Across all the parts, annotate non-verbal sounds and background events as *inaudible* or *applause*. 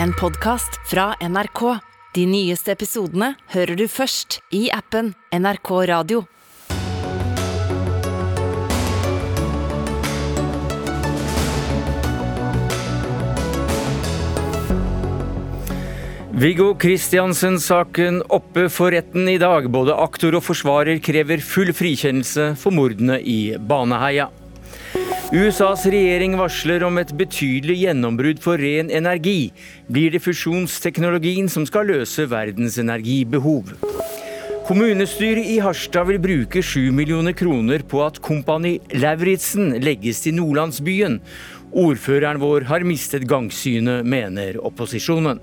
en podkast fra NRK. De nyeste episodene hører du først i appen NRK Radio. Viggo Kristiansen-saken oppe for retten i dag. Både aktor og forsvarer krever full frikjennelse for mordene i Baneheia. USAs regjering varsler om et betydelig gjennombrudd for ren energi. Blir det fusjonsteknologien som skal løse verdens energibehov? Kommunestyret i Harstad vil bruke 7 millioner kroner på at Kompani Lauritzen legges til Nordlandsbyen. Ordføreren vår har mistet gangsynet, mener opposisjonen.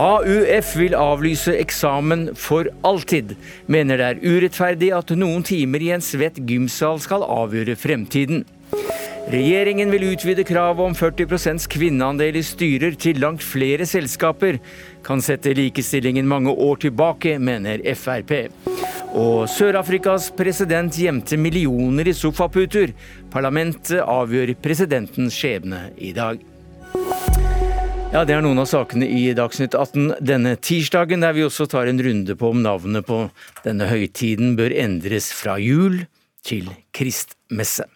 AUF vil avlyse eksamen for alltid. Mener det er urettferdig at noen timer i en svett gymsal skal avgjøre fremtiden. Regjeringen vil utvide kravet om 40 kvinneandel i styrer til langt flere selskaper. Kan sette likestillingen mange år tilbake, mener Frp. Og Sør-Afrikas president gjemte millioner i sofaputer. Parlamentet avgjør presidentens skjebne i dag. Ja, Det er noen av sakene i Dagsnytt 18 denne tirsdagen, der vi også tar en runde på om navnet på denne høytiden bør endres fra jul til kristmesse.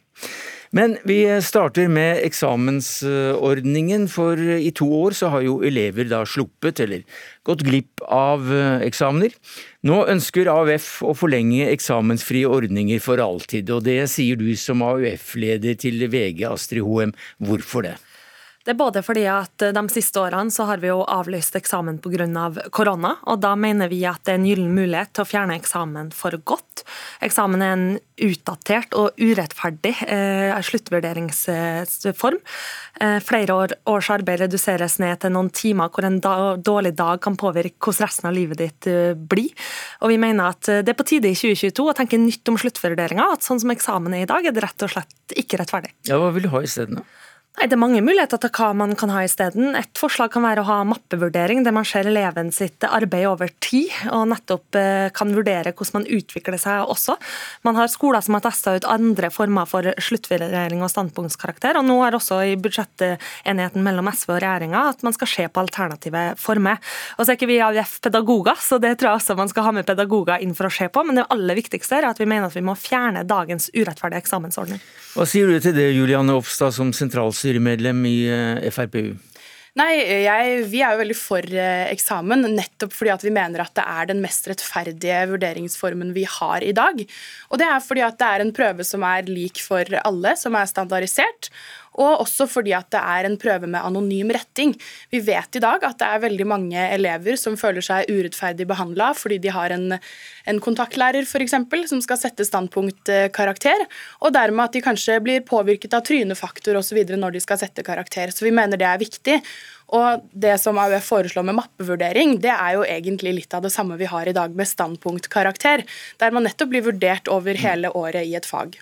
Men vi starter med eksamensordningen, for i to år så har jo elever da sluppet eller gått glipp av eksamener. Nå ønsker AUF å forlenge eksamensfrie ordninger for alltid, og det sier du som AUF-leder til VG, Astrid Hoem. Hvorfor det? Det er både fordi at de siste årene så har vi jo avlyst eksamen pga. Av korona, og da mener vi at det er en gyllen mulighet til å fjerne eksamen for godt. Eksamen er en utdatert og urettferdig eh, sluttvurderingsform. Eh, flere år, års arbeid reduseres ned til noen timer hvor en da, dårlig dag kan påvirke hvordan resten av livet ditt eh, blir. Og vi mener at det er på tide i 2022 å tenke nytt om sluttvurderinga. At sånn som eksamen er i dag, er det rett og slett ikke rettferdig. Ja, Hva vil du ha isteden? Nei, Det er mange muligheter til hva man kan ha isteden. Et forslag kan være å ha mappevurdering, der man ser eleven sitt arbeid over tid, og nettopp eh, kan vurdere hvordan man utvikler seg også. Man har skoler som har testa ut andre former for sluttvurdering og standpunktskarakter, og nå er også i budsjettenigheten mellom SV og regjeringa at man skal se på alternative former. Og så er ikke vi AUF pedagoger, så det tror jeg også man skal ha med pedagoger inn for å se på, men det aller viktigste er at vi mener at vi må fjerne dagens urettferdige eksamensordning. Hva sier du til det, Julianne Opstad, som sentralstyrer styremedlem i eh, FrPU? Nei, jeg, Vi er jo veldig for eh, eksamen, nettopp fordi at vi mener at det er den mest rettferdige vurderingsformen vi har i dag. Og Det er fordi at det er en prøve som er lik for alle, som er standardisert og også fordi at det er en prøve med anonym retting. Vi vet i dag at det er veldig mange elever som føler seg urettferdig behandla fordi de har en, en kontaktlærer eksempel, som skal sette standpunktkarakter, og dermed at de kanskje blir påvirket av trynefaktor osv. når de skal sette karakter. Så vi mener det er viktig. Og Det som AUF foreslår med mappevurdering, det er jo egentlig litt av det samme vi har i dag med standpunktkarakter, der man nettopp blir vurdert over hele året i et fag.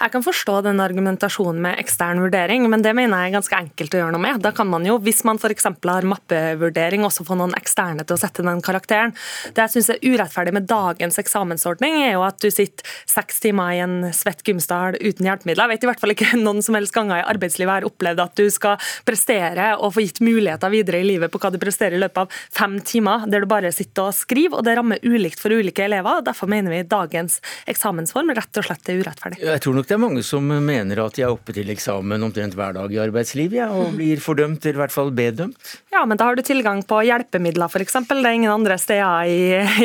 Jeg kan forstå den argumentasjonen med ekstern vurdering, men det mener jeg er ganske enkelt å gjøre noe med. Da kan man jo, hvis man f.eks. har mappevurdering, også få noen eksterne til å sette den karakteren. Det jeg syns er urettferdig med dagens eksamensordning, er jo at du sitter seks timer i en svett gymstall uten hjelpemidler. Jeg vet i hvert fall ikke *laughs* noen som helst ganger i arbeidslivet har opplevd at du skal prestere og få gitt muligheter videre i livet på hva du presterer i løpet av fem timer, der du bare sitter og skriver, og det rammer ulikt for ulike elever. Derfor mener vi dagens eksamensform rett og slett er urettferdig. Jeg tror nok nok det er mange som mener at de er oppe til eksamen omtrent hver dag i arbeidslivet, ja, og blir fordømt, eller i hvert fall bedømt. Ja, men da har du tilgang på hjelpemidler, f.eks. Det er ingen andre steder i,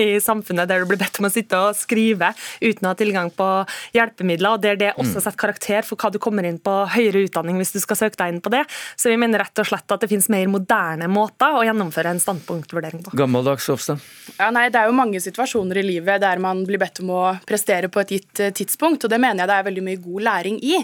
i, samfunnet der du blir bedt om å sitte og skrive uten å ha tilgang på hjelpemidler, og der det også mm. setter karakter for hva du kommer inn på høyere utdanning hvis du skal søke deg inn på det. Så vi mener rett og slett at det finnes mer moderne måter å gjennomføre en standpunktvurdering på. Gammeldags, Hofstad? Ja, nei, det er jo mange situasjoner i livet der man blir bedt om å prestere på et gitt eh, tidspunkt, og det mener jeg det er veldig mye mye god læring i.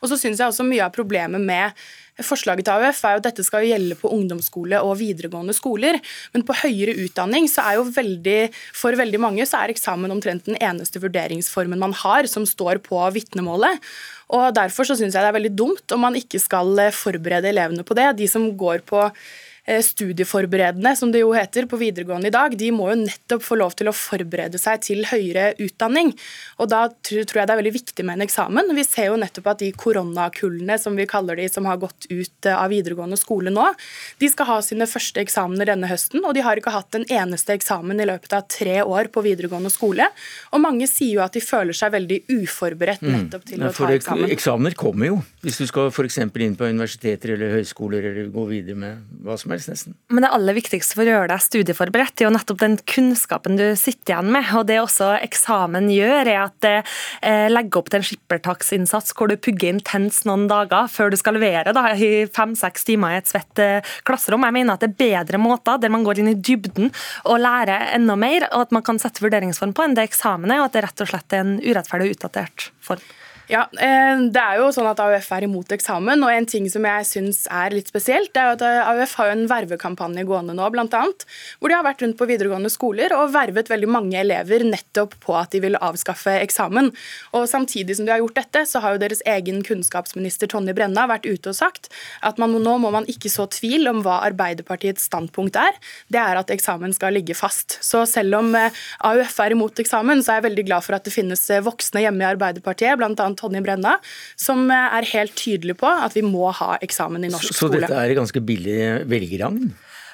Og så syns jeg også mye av problemet med Forslaget til AUF er jo at dette skal gjelde på ungdomsskole og videregående skoler. Men på høyere utdanning så er jo veldig, for veldig mange så er eksamen omtrent den eneste vurderingsformen man har som står på vitnemålet. Og Derfor så syns jeg det er veldig dumt om man ikke skal forberede elevene på det. De som går på eh, studieforberedende, som det jo heter på videregående i dag, de må jo nettopp få lov til å forberede seg til høyere utdanning. Og da tror jeg det er veldig viktig med en eksamen. Vi ser jo nettopp at de koronakullene, som vi kaller de, som har gått ut av videregående skole nå, de skal ha sine første eksamener denne høsten, og de har ikke hatt en eneste eksamen i løpet av tre år på videregående skole. Og mange sier jo at de føler seg veldig uforberedt mm. nettopp til mm. å ta eksamen. Eksamener kommer jo, hvis du skal f.eks. inn på universiteter eller høyskoler eller gå videre med hva som helst, nesten. Men det aller viktigste for å gjøre deg studieforberedt er jo nettopp den kunnskapen du sitter igjen med. Og det også eksamen gjør, er at det eh, legger opp til en skippertaksinnsats hvor du pugger intenst noen dager før du skal levere da, i fem-seks timer i et svett eh, klasserom. Jeg mener at det er bedre måter der man går inn i dybden og lærer enda mer, og at man kan sette vurderingsform på enn det eksamen er, og at det rett og slett er en urettferdig og utdatert form. Ja, eh, det er jo sånn at AUF er imot eksamen, og en ting som jeg syns er litt spesielt, det er at eh, AUF har jo en vervekampanje gående nå, blant annet, hvor de har vært rundt på videregående skoler og vervet veldig mange elever nettopp på at de vil avskaffe eksamen. Og Samtidig som de har gjort dette, så har jo deres egen kunnskapsminister Tonje Brenna vært ute og sagt at man, nå må man ikke så tvil om hva Arbeiderpartiets standpunkt er. Det er at eksamen skal ligge fast. Så selv om eh, AUF er imot eksamen, så er jeg veldig glad for at det finnes voksne hjemme i Arbeiderpartiet, bl.a. Tonje Brenna, som er helt tydelig på at vi må ha eksamen i norsk skole. Så dette er ganske billig velgeragn?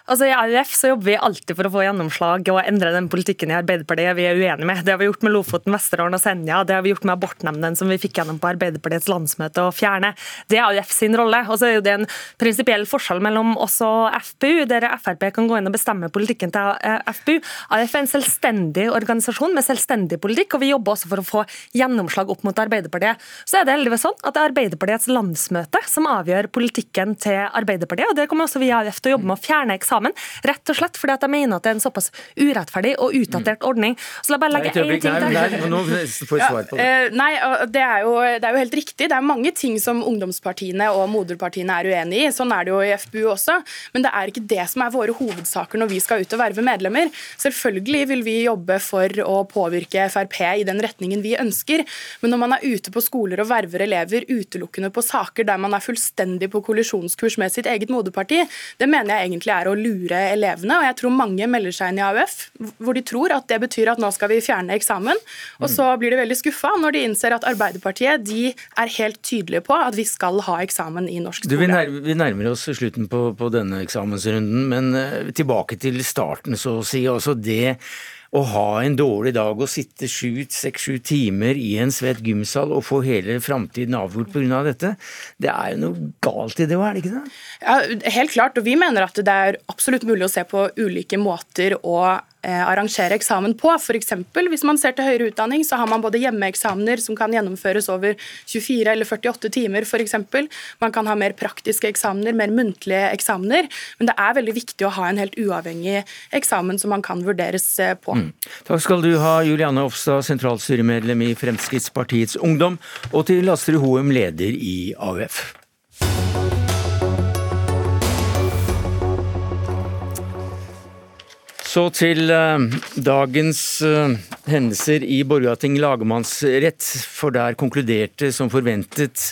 Altså I AUF så jobber vi alltid for å få gjennomslag og endre den politikken i Arbeiderpartiet vi er uenige med. Det har vi gjort med Lofoten, Vesterålen og Senja. Det har vi gjort med abortnemnden som vi fikk gjennom på Arbeiderpartiets landsmøte å fjerne. Det er AUF sin rolle. Og så er det en prinsipiell forskjell mellom oss og FPU, der Frp kan gå inn og bestemme politikken til eh, FPU. AUF er en selvstendig organisasjon med selvstendig politikk, og vi jobber også for å få gjennomslag opp mot Arbeiderpartiet. Så er det heldigvis sånn at det er Arbeiderpartiets landsmøte som avgjør politikken til Arbeiderpartiet, og det kommer også vi i AUF til å jobbe med å fjerne eksamen eksamen. Rett og slett fordi at jeg mener at det er en såpass urettferdig og utdatert ordning. Så la bare legge én ting til. Nei, nå får jeg svar på det. Nei, det er, jo, det er, jo, helt riktig. Det er mange ting som ungdomspartiene og moderpartiene er uenig i. Sånn er det jo i FBU også. Men det er ikke det som er våre hovedsaker når vi skal ut og verve medlemmer. Selvfølgelig vil vi jobbe for å påvirke Frp i den retningen vi ønsker, men når man er ute på skoler og verver elever utelukkende på saker der man er fullstendig på kollisjonskurs med sitt eget moderparti, det mener jeg egentlig er å lure lure elevene. Og jeg tror mange melder seg inn i AUF hvor de tror at det betyr at nå skal vi fjerne eksamen. Og så blir de veldig skuffa når de innser at Arbeiderpartiet de er helt tydelige på at vi skal ha eksamen i norsk skole. Du, vi, nærmer, vi, nærmer, oss slutten på, på denne eksamensrunden, men uh, tilbake til starten, så å si. Altså det å ha en dårlig dag og sitte seks-sju timer i en svett gymsal og få hele framtiden avgjort pga. dette, det er jo noe galt i det òg, er det ikke det? Ja, Helt klart, og vi mener at det er absolutt mulig å se på ulike måter å arrangere eksamen på. F.eks. hvis man ser til høyere utdanning, så har man både hjemmeeksamener som kan gjennomføres over 24 eller 48 timer f.eks. Man kan ha mer praktiske eksamener, mer muntlige eksamener. Men det er veldig viktig å ha en helt uavhengig eksamen som man kan vurderes eh, på. Mm. Takk skal du ha, Juliane Ofstad, sentralstyremedlem i Fremskrittspartiets Ungdom, og til Astrid Hoem, leder i AUF. Så til uh, dagens uh, hendelser i Borgarting lagmannsrett, for der konkluderte som forventet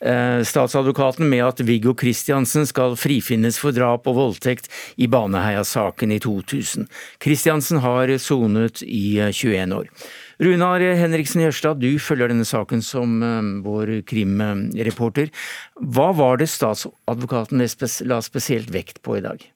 uh, statsadvokaten med at Viggo Kristiansen skal frifinnes for drap og voldtekt i Baneheia-saken i 2000. Kristiansen har sonet i 21 år. Runar Henriksen Jørstad, du følger denne saken som vår krimreporter. Hva var det statsadvokaten la spesielt vekt på i dag?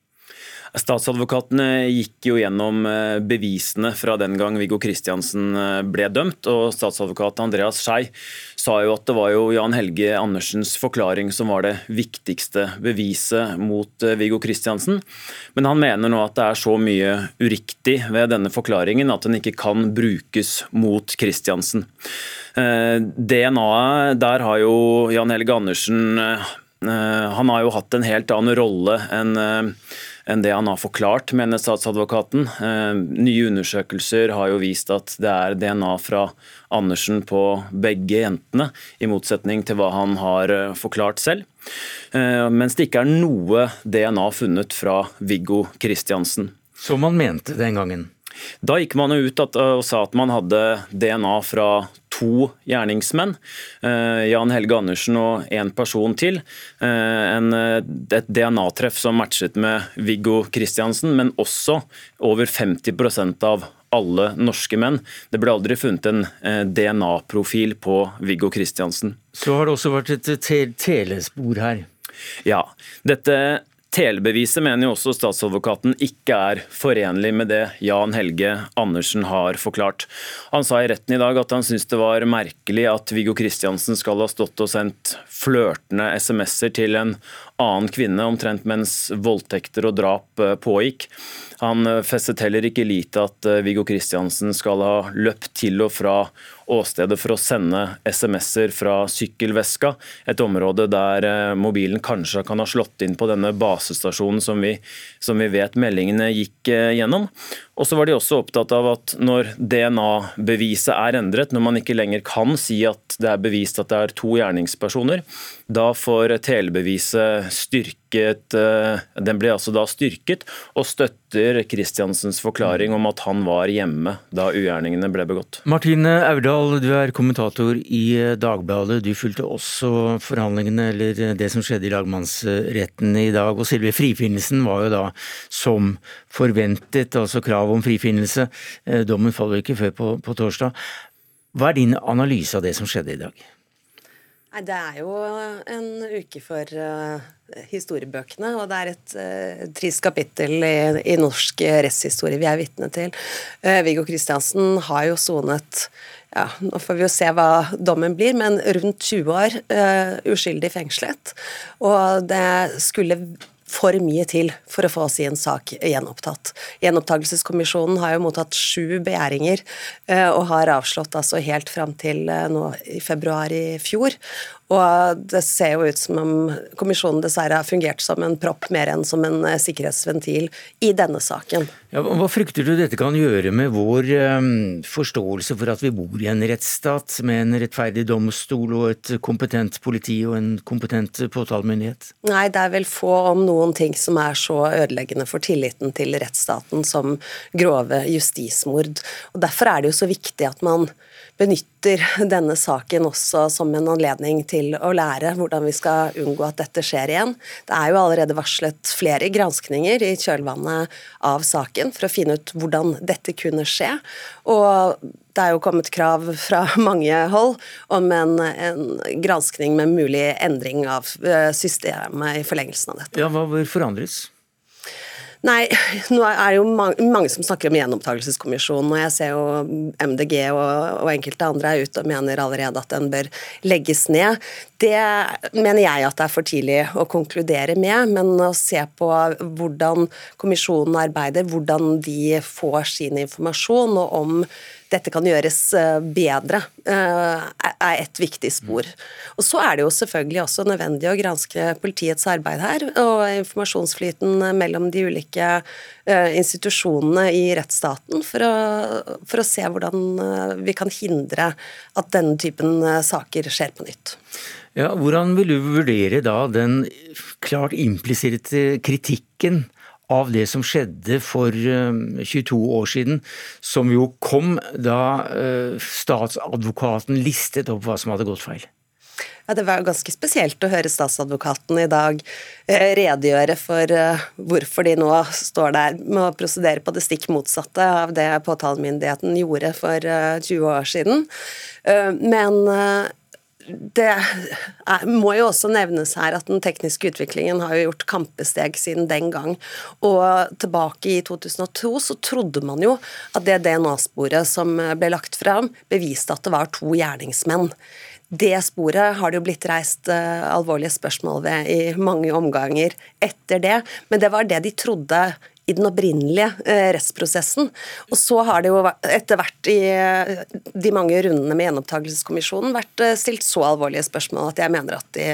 Statsadvokatene gikk jo gjennom eh, bevisene fra den gang Viggo Kristiansen eh, ble dømt. og Statsadvokat Andreas Skei sa jo at det var jo Jan Helge Andersens forklaring som var det viktigste beviset mot eh, Viggo Kristiansen. Men han mener nå at det er så mye uriktig ved denne forklaringen at den ikke kan brukes mot Kristiansen. DNA-et, der har jo Jan Helge Andersen han har jo hatt en helt annen rolle enn enn det han har forklart, mener statsadvokaten. Eh, nye undersøkelser har jo vist at det er DNA fra Andersen på begge jentene, i motsetning til hva han har eh, forklart selv. Eh, mens det ikke er noe DNA funnet fra Viggo Kristiansen. Som han mente den gangen? Da gikk man ut og sa at man hadde DNA fra to gjerningsmenn. Eh, Jan Helge Andersen og én person til. Eh, en, et DNA-treff som matchet med Viggo Kristiansen, men også over 50% av alle norske menn. Det ble aldri funnet en eh, DNA-profil på Viggo Kristiansen. Så har det også vært et telespor her. Ja. Dette Telebeviset mener jo også statsadvokaten ikke er forenlig med det Jan Helge Andersen har forklart. Han sa i retten i dag at han syntes det var merkelig at Viggo Kristiansen skal ha stått og sendt flørtende SMS-er til en annen kvinne omtrent mens voldtekter og drap eh, pågikk. Han eh, festet heller ikke lit til at eh, Viggo Kristiansen skal ha løpt til og fra åstedet for å sende SMS-er fra sykkelveska, et område der eh, mobilen kanskje kan ha slått inn på denne basestasjonen som vi, som vi vet meldingene gikk gjennom. Og så var de også opptatt av at når DNA-beviset er endret, når man ikke lenger kan si at det er bevist at det er to gjerningspersoner, da får telebeviset styrket eh, Den ble altså da styrket, og støtter Kristiansens forklaring om at han var hjemme da ugjerningene ble begått. Martine Aurdal, du er kommentator i Dagbladet. Du fulgte også forhandlingene, eller det som skjedde i lagmannsretten i dag. Og selve frifinnelsen var jo da som forventet, altså krav om frifinnelse. Eh, dommen faller ikke før på, på torsdag. Hva er din analyse av det som skjedde i dag? Nei, Det er jo en uke for uh, historiebøkene, og det er et uh, trist kapittel i, i, norsk rettshistorie vi er vitne til. Uh, Viggo Kristiansen har jo sonet ja, Nå får vi jo se hva dommen blir, men rundt 20 år uskyldig fengslet. Og det skulle for mye til for å få sin sak gjenopptatt. Gjenopptakelseskommisjonen har jo mottatt sju begjæringer eh, og har avslått altså helt fram til eh, nå i februar i fjor. Og det ser jo ut som om kommisjonen dessverre har fungert som en propp mer enn som en eh, sikkerhetsventil i denne saken. Ja, hva frykter du dette kan gjøre med vår um, forståelse for at vi bor i en rettsstat med en rettferdig domstol og et kompetent politi og en kompetent påtalemyndighet? Nei, det er vel få om noen ting som er så ødeleggende for tilliten til rettsstaten som grove justismord. Og Derfor er det jo så viktig at man benytter denne saken også som en anledning til å lære hvordan vi skal unngå at dette skjer igjen. Det er jo allerede varslet flere granskninger i kjølvannet av saken for å finne ut hvordan dette kunne skje. Og det er jo kommet krav fra mange hold om en, en granskning med mulig endring av eh, systemet i forlengelsen av dette. Ja, Hva forandres? Nei, nå er det jo mange, som snakker om gjenopptakelseskommisjonen, og jeg ser jo MDG og, og, enkelte andre er ute og mener allerede at den bør legges ned. Det mener jeg at det er for tidlig å konkludere med, men å se på hvordan kommisjonen arbeider, hvordan de får sin informasjon, og om dette kan gjøres eh, bedre, eh, er et viktig spor. Og Så er det jo selvfølgelig også nødvendig å granske politiets arbeid her, og informasjonsflyten mellom de ulike eh, institusjonene i rettsstaten, for å, for å se hvordan vi kan hindre at denne typen saker skjer på nytt. Ja, hvordan vil du vurdere da den klart implisitte kritikken av det som skjedde for 22 eh, år siden, som jo kom da eh, statsadvokaten listet opp hva som hadde gått feil. Ja, Det var jo ganske spesielt å høre statsadvokaten i dag eh, redegjøre for hvorfor de nå står der med å prosedere på det stikk motsatte av det påtalemyndigheten gjorde for 20 år siden. Men det er, må jo også nevnes her at den tekniske utviklingen har jo gjort kampesteg siden den gang. Og tilbake i 2002 så trodde man jo at det DNA-sporet som ble lagt fram, beviste at det var to gjerningsmenn. Det sporet har det jo blitt reist uh, alvorlige spørsmål ved i mange omganger etter det, men det var det de trodde i den opprinnelige eh, rettsprosessen. Og så har det jo etter hvert i eh, de mange rundene med gjenopptakelseskommisjonen vært eh, stilt så alvorlige spørsmål at jeg mener at de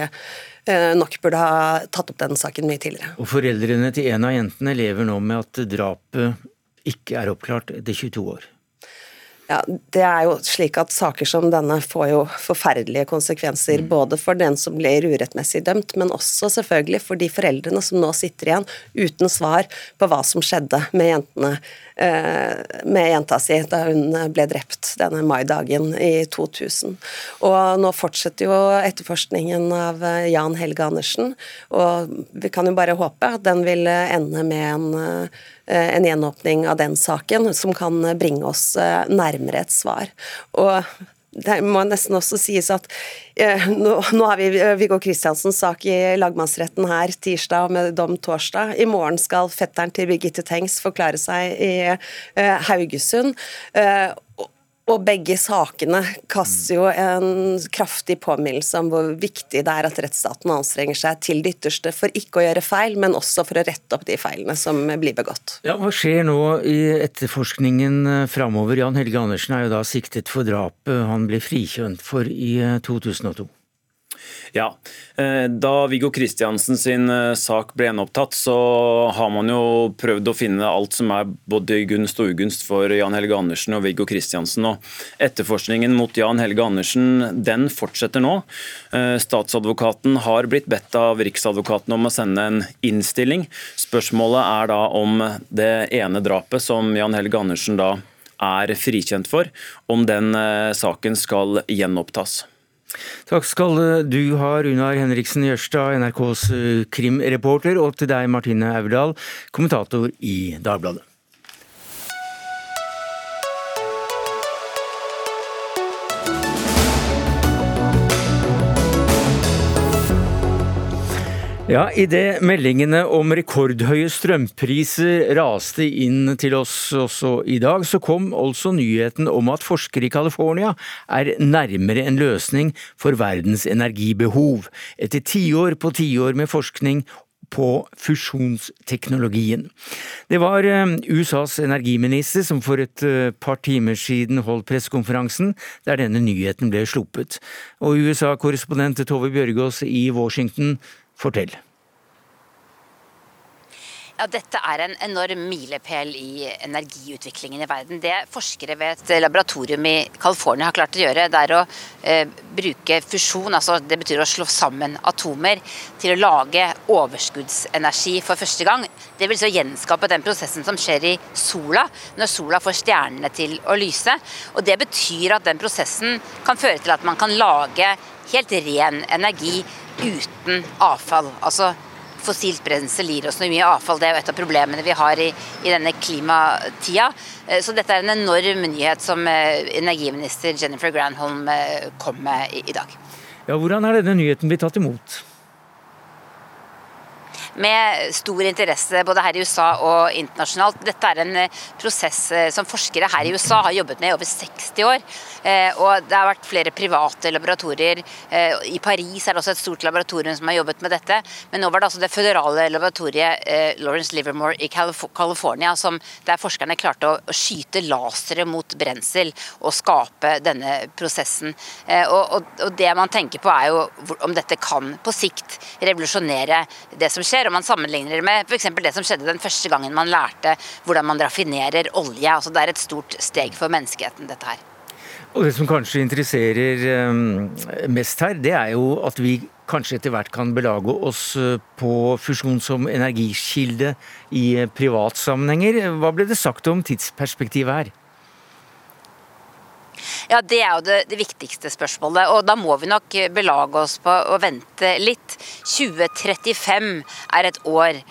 nok burde ha tatt opp den saken mye tidligere. Og Foreldrene til en av jentene lever nå med at drapet ikke er oppklart etter 22 år. Ja, det er jo slik at Saker som denne får jo forferdelige konsekvenser, mm. både for den som blir urettmessig dømt, men også selvfølgelig for de foreldrene som nå sitter igjen uten svar på hva som skjedde med jentene Eh, med jenta si da hun ble drept denne maidagen i 2000. Og nå fortsetter jo etterforskningen av eh, Jan Helge Andersen, og vi kan jo bare håpe at den vil ende med en, eh, en gjenåpning av den saken, som kan bringe oss nærmere et svar. Og det må nesten også sies at eh, nå, nå, har vi eh, Viggo Kristiansens sak i lagmannsretten her tirsdag og med dom torsdag. I morgen skal fetteren til Birgitte Tengs forklare seg i eh, Haugesund. Eh, og begge sakene kaster jo en kraftig påminnelse om hvor viktig det er at rettsstaten anstrenger seg til det ytterste for ikke å gjøre feil, men også for å rette opp de feilene som blir begått. Ja, Hva skjer nå i etterforskningen eh, framover? Jan Helge Andersen er jo da siktet for drapet han ble frikjønt for i 2002. Ja, eh, Da Viggo Kristiansen sin eh, sak ble gjenopptatt, så har man jo prøvd å finne alt som er både gunst og ugunst for Jan Helge Andersen og Viggo Kristiansen. Og etterforskningen mot Jan Helge Andersen den fortsetter nå. Eh, statsadvokaten har blitt bedt av Riksadvokaten om å sende en innstilling. Spørsmålet er da om det ene drapet som Jan Helge Andersen da er frikjent for, om den saken skal gjenopptas. Takk skal du ha, Runar Henriksen Jørstad, NRKs eh, krimreporter, og til deg, Martine Aurdal, kommentator i Dagbladet. Ja, Idet meldingene om rekordhøye strømpriser raste inn til oss også i dag, så kom altså nyheten om at forskere i California er nærmere en løsning for verdens energibehov, etter tiår på tiår med forskning på fusjonsteknologien. Det var eh, USAs energiminister som for et eh, par timer siden holdt pressekonferansen der denne nyheten ble sluppet. Og USA-korrespondent Tove Bjørgaas i Washington Fortell. Ja, Dette er en enorm milepæl i energiutviklingen i verden. Det forskere ved et laboratorium i California har klart å gjøre, det er å eh, bruke fusjon, altså det betyr å slå sammen atomer, til å lage overskuddsenergi for første gang. Det vil så gjenskape den prosessen som skjer i sola, når sola får stjernene til å lyse. Og Det betyr at den prosessen kan føre til at man kan lage helt ren energi uten avfall. Altså fossilt brensel gir oss noe mye avfall. Det er jo et av problemene vi har i, i denne klimatida. Eh, så dette er en enorm nyhet som eh, energiminister Jennifer Granholm eh, kom med i, i dag. Ja, Hvordan er denne nyheten blitt tatt imot? Med stor interesse både her i USA og internasjonalt. Dette er en eh, prosess eh, som forskere her i USA har jobbet med i over 60 år. Eh, og det har vært flere private laboratorier. I Paris er det også et stort laboratorium som har jobbet med dette. Men nå var det altså det føderale laboratoriet Lawrence Livermore i California som der forskerne klarte å skyte lasere mot brensel og skape denne prosessen. Og det man tenker på er jo om dette kan på sikt revolusjonere det som skjer skjer, og man sammenligner det med f.eks. det som skjedde den første gangen man lærte hvordan man raffinerer olje. Altså Det er et stort steg for menneskeheten, dette her. Og Det som kanskje interesserer eh, mest her, det er jo at vi kanskje etter hvert kan belage oss eh, på fusjon som energikilde i eh, privatsammenhenger. Hva ble det sagt om tidsperspektivet her? Ja, Det er jo det, det, viktigste spørsmålet. og Da må vi nok belage oss på å vente litt. 2035 er et år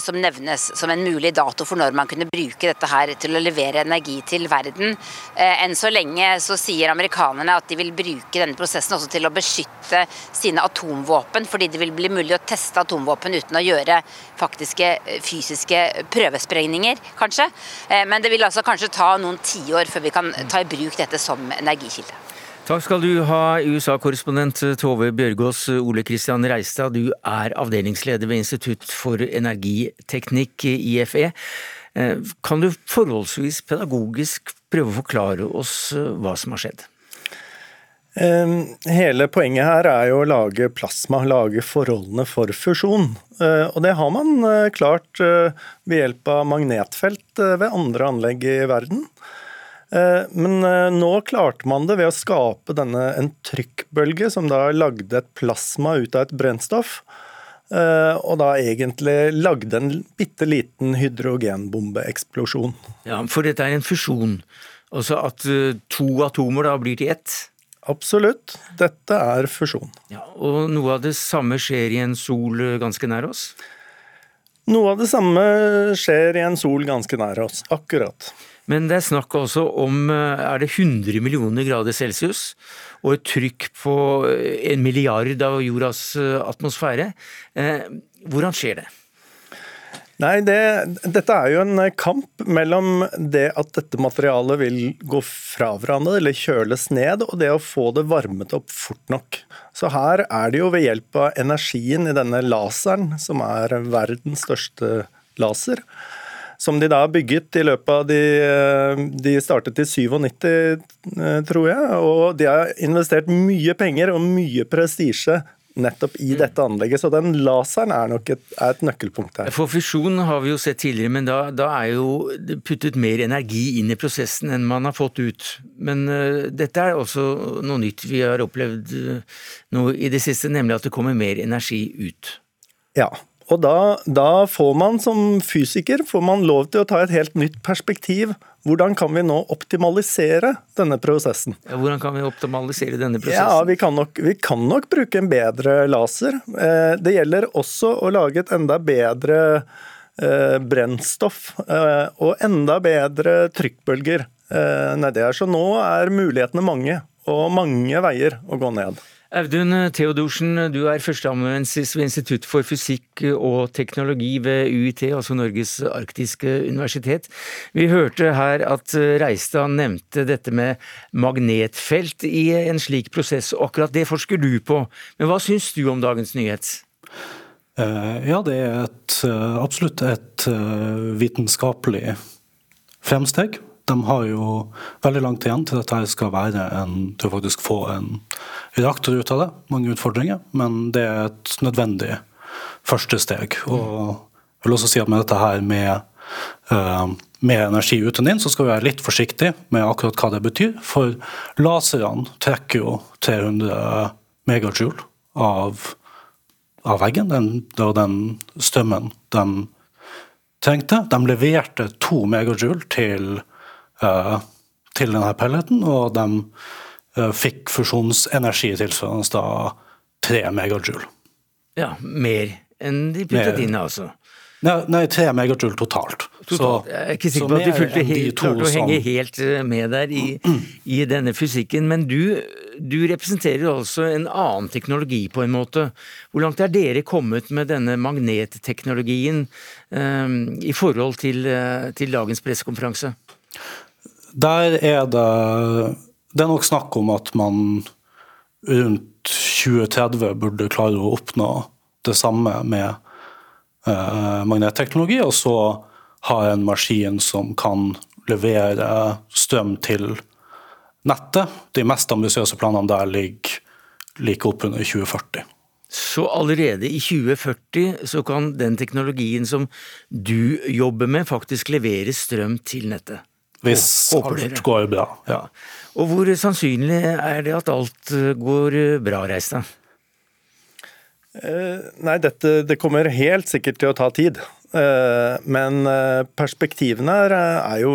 som nevnes som en mulig dato for når man kunne bruke dette her til å levere energi til verden. Eh, enn så lenge så sier amerikanerne at de vil bruke denne prosessen også til å beskytte sine atomvåpen, fordi det vil bli mulig å teste atomvåpen uten å gjøre faktiske eh, fysiske prøvesprengninger, kanskje. Eh, men det vil altså kanskje ta noen tiår før vi kan ta i bruk dette som energikilde. Takk skal du ha, USA-korrespondent Tove Bjørgaas. Ole Kristian Reistad, du er avdelingsleder ved Institutt for energiteknikk, IFE. Eh, kan du forholdsvis pedagogisk prøve å forklare oss eh, hva som har skjedd? Hele poenget her er jo å lage plasma, lage forholdene for fusjon. Eh, og det har man klart ved hjelp av magnetfelt ved andre anlegg i verden. Men nå klarte man det ved å skape denne, en trykkbølge som da lagde et plasma ut av et brennstoff. Og da egentlig lagde en bitte liten hydrogenbombeeksplosjon. Ja, For dette er en fusjon? Altså at to atomer da blir til ett? Absolutt. Dette er fusjon. Ja, og noe av det samme skjer i en sol ganske nær oss? Noe av det samme skjer i en sol ganske nær oss. Akkurat. Men det er snakk også om er det 100 millioner grader celsius og et trykk på en milliard av jordas atmosfære. Eh, hvordan skjer det? Nei, det, Dette er jo en eh, kamp mellom det at dette materialet vil gå fra hverandre eller kjøles ned, og det å få det varmet opp fort nok. Så her er det jo ved hjelp av energien i denne laseren, som er verdens største laser, som de da har bygget i løpet av de eh, De startet i 97, eh, tror jeg, og de har investert mye penger og mye prestisje nettopp i mm. dette anlegget. Så den laseren er nok et, er et, nøkkelpunkt her. For fusjon har vi jo sett tidligere, men da, da, er jo puttet mer energi inn i prosessen enn man har fått ut. Men uh, dette er også noe nytt vi har opplevd uh, nå i det siste, nemlig at det kommer mer energi ut. Ja, og da, da, får man som fysiker får man lov til å ta et helt nytt perspektiv. Hvordan kan vi nå optimalisere denne prosessen? Ja, hvordan kan vi optimalisere denne prosessen? Ja, vi kan, nok, vi kan nok bruke en bedre laser. Eh, det gjelder også å lage et enda bedre eh, brennstoff eh, og enda bedre trykkbølger nedi her. Så nå er mulighetene mange, og mange veier å gå ned. Audun Theodorsen, du er førsteamanuensis ved Institutt for fysikk og teknologi ved UiT, altså Norges arktiske universitet. Vi hørte her at Reistad nevnte dette med magnetfelt i en slik prosess, og akkurat det forsker du på. Men hva syns du om dagens nyhet? Eh, ja, det er et, eh, absolutt et eh, vitenskapelig fremsteg. De har jo veldig langt igjen til dette skal være en, til å faktisk få en reaktor ut av det. Mange utfordringer, men det er et nødvendig første steg. Og jeg vil også si at med dette her med, uh, med energi ut og så skal vi være litt forsiktige med akkurat hva det betyr. For laserne trekker jo 300 megajoule av, av veggen. Den, var den strømmen de trengte. De leverte to megajoule til til denne pelleten, og de eh, fikk fusjonsenergi tilsvarende da 3 megajoule. Ja, mer enn de puttet inn, altså. Nei, nei 3 megajoule totalt. totalt. Så, jeg er ikke sikker på at de fulgte helt, klarte å henge helt eh, med der i, *clears throat* i denne fysikken. Men du, du, representerer altså en annen teknologi, på en måte. Hvor langt er dere kommet med denne magnetteknologien um, i forhold til, til dagens pressekonferanse? Der er det Det er nok snakk om at man rundt 2030 burde klare å oppnå det samme med eh, magnetteknologi, og så ha en maskin som kan levere strøm til nettet. De mest ambisiøse planene der ligger like oppunder 2040. Så allerede i 2040 så kan den teknologien som du jobber med, faktisk levere strøm til nettet? Hvis alt går bra. Ja. Og hvor sannsynlig er det at alt eh, går eh, bra, Reistad? Eh, nei, dette det kommer helt sikkert til å ta tid. Men perspektivene her er jo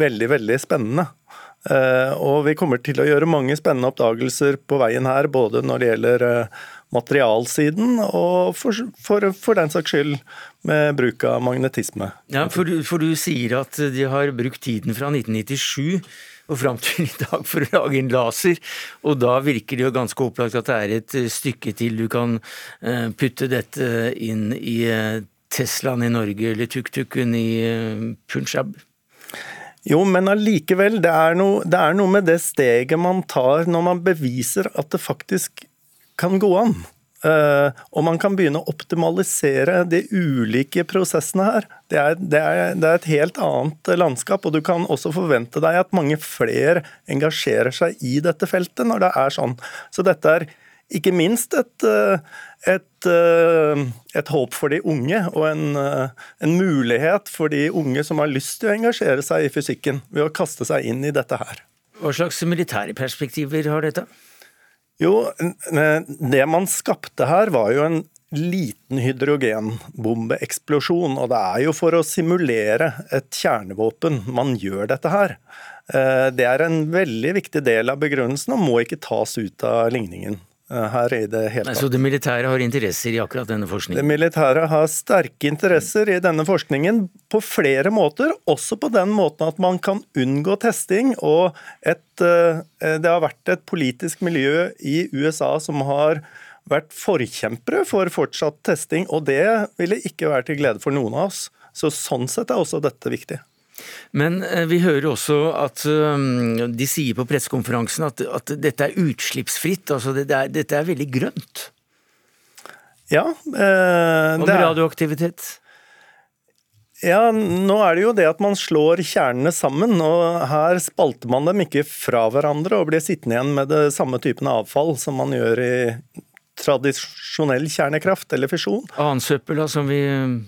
veldig, veldig spennende. Og vi kommer til å gjøre mange spennende oppdagelser på veien her, både når det gjelder materialsiden, og for, for, for, den saks skyld med bruk av magnetisme. Ja, for, for, du sier at de har brukt tiden fra 1997 og fram til i dag for å lage en laser, og da virker det jo ganske opplagt at det er et stykke til du kan eh, putte dette inn i eh, Teslaen i Norge eller tuk-tuken i eh, Punjab. Jo, men allikevel, det, det er noe med det steget man tar når man beviser at det faktisk kan gå an. Uh, og man kan begynne å optimalisere de ulike prosessene her. Det er, det, er, det er, et helt annet landskap, og du kan også forvente deg at mange flere engasjerer seg i dette feltet når det er sånn. Så dette er ikke minst et, et, et, håp for de unge, og en, en, mulighet for de unge som har lyst til å engasjere seg i fysikken, ved å kaste seg inn i dette her. Hva slags militære perspektiver har dette? Jo, det man skapte her var jo en liten hydrogenbombeeksplosjon. Og det er jo for å simulere et kjernevåpen man gjør dette her. Eh, det er en veldig viktig del av begrunnelsen og må ikke tas ut av ligningen. Eh, her i det hele tatt. Så det militære har interesser i akkurat denne forskningen? Det militære har sterke interesser i denne forskningen på flere måter, også på den måten at man kan unngå testing. Og et, eh, det har vært et politisk miljø i USA som har vært forkjempere for fortsatt testing, og det ville ikke være til glede for noen av oss. Så Sånn sett er også dette viktig. Men eh, vi hører også at um, de sier på pressekonferansen at, at, dette er utslippsfritt. altså det er, Dette er veldig grønt. Ja. Eh, Om radioaktivitet? Ja, nå er det jo det at man slår kjernene sammen, og her spalter man dem ikke fra hverandre og blir sittende igjen med det samme typen avfall som man gjør i tradisjonell kjernekraft eller fisjon. Annen søppel da, som vi eh,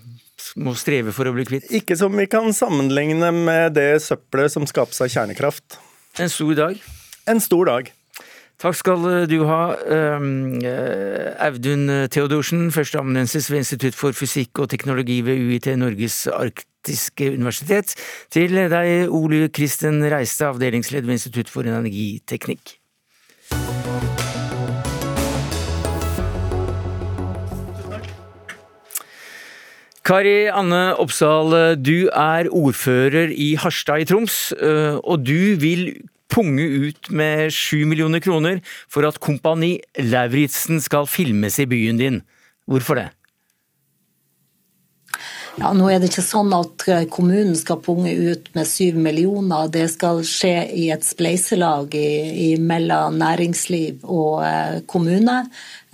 må streve for å bli kvitt? Ikke som vi kan sammenligne med det søppelet som skapes av kjernekraft. En stor dag? En stor dag. Takk skal du ha, eh, Audun Theodorsen, førsteamanuensis ved Institutt for fysikk og teknologi ved UiT Norges arktiske universitet. Til deg, Ole Kristen Reiste, avdelingsleder ved Institutt for energiteknikk. Kari Anne Oppsal, du er ordfører i Harstad i Troms, eh, og du vil punge ut med sju millioner kroner for at Kompani Lauritzen skal filmes i byen din. Hvorfor det? Ja, Nå er det ikke sånn at eh, kommunen skal punge ut med syv millioner. Det skal skje i et spleiselag i, i mellom næringsliv og eh, kommune,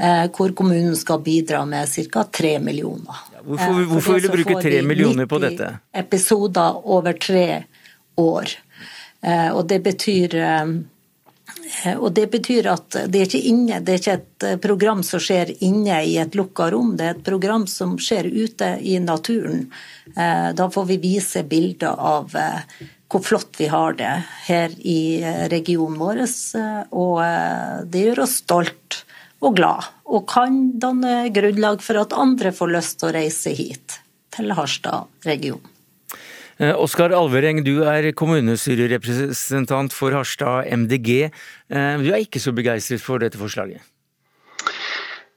eh, hvor kommunen skal bidra med ca. tre millioner. Hvorfor, eh, hvorfor vil du bruke tre millioner på dette? Episoder over tre år. Og det betyr og det betyr at det er, inne, det er ikke et program som skjer inne i et lukka rom, det er et program som skjer ute i naturen. Da får vi vise bilder av hvor flott vi har det her i regionen vår, og det gjør oss stolt og glad, og kan danne grunnlag for at andre får lyst til å reise hit, til Harstad region. Eh, Oskar Alvereng, du er kommunestyrerepresentant for Harstad MDG. Eh, du er ikke så begeistret for dette forslaget?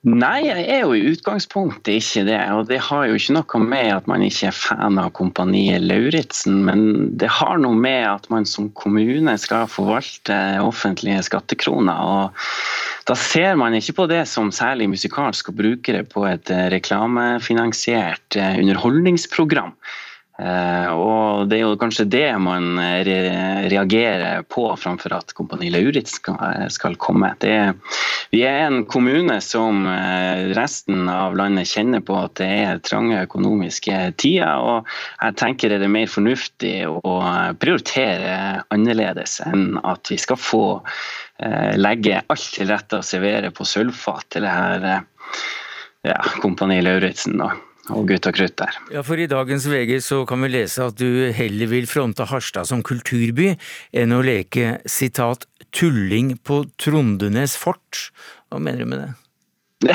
Nei, jeg er jo i utgangspunktet ikke det. Og det har jo ikke noe med at man ikke er fan av kompaniet Lauritzen, men det har noe med at man som kommune skal forvalte offentlige skattekroner. og Da ser man ikke på det som særlig musikalsk å bruke det på et reklamefinansiert eh, underholdningsprogram. Eh, og Det er jo kanskje det man reagerer på, framfor at Kompani Lauritz skal komme. Er, vi er en kommune som eh, resten av landet kjenner på at det er trange økonomiske tider. og Jeg tenker det er mer fornuftig å prioritere annerledes enn at vi skal få eh, legge alt til rette og servere på sølvfat til det her ja, Kompani Lauritzen. da og gutt og krutt der. Ja, for I dagens VG så kan vi lese at du heller vil fronte Harstad som kulturby enn å leke sitat 'tulling på Trondenes fort'. Hva mener du med det? *laughs*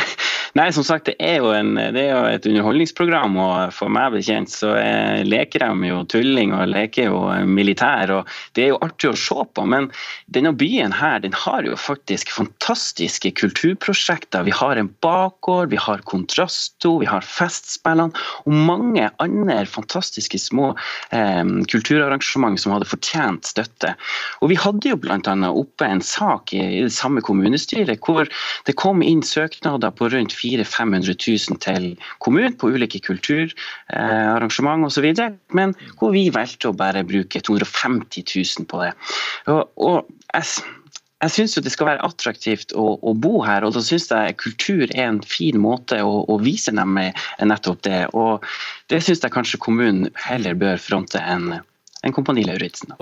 Nei, som sagt, det er jo, en, det er jo et underholdningsprogram, og for meg bekjent så er, leker de jo tulling og leker jo militær. og Det er jo artig å se på, men denne byen her den har jo faktisk fantastiske kulturprosjekter. Vi har en bakgård, vi har Kontrasto, vi har Festspillene og mange andre fantastiske små eh, kulturarrangement som hadde fortjent støtte. Og Vi hadde jo bl.a. oppe en sak i, i det samme kommunestyret hvor det kom inn søknader på rundt 400 500 000 til kommunen på ulike kulturarrangement osv. Men hvor vi valgte å bare bruke 250 000 på det. Og, og jeg, jeg syns det skal være attraktivt å, å, bo her, og da syns jeg kultur er en fin måte å, å vise dem nettopp det. Og det syns jeg kanskje kommunen heller bør fronte enn en Kompani Lauritzen.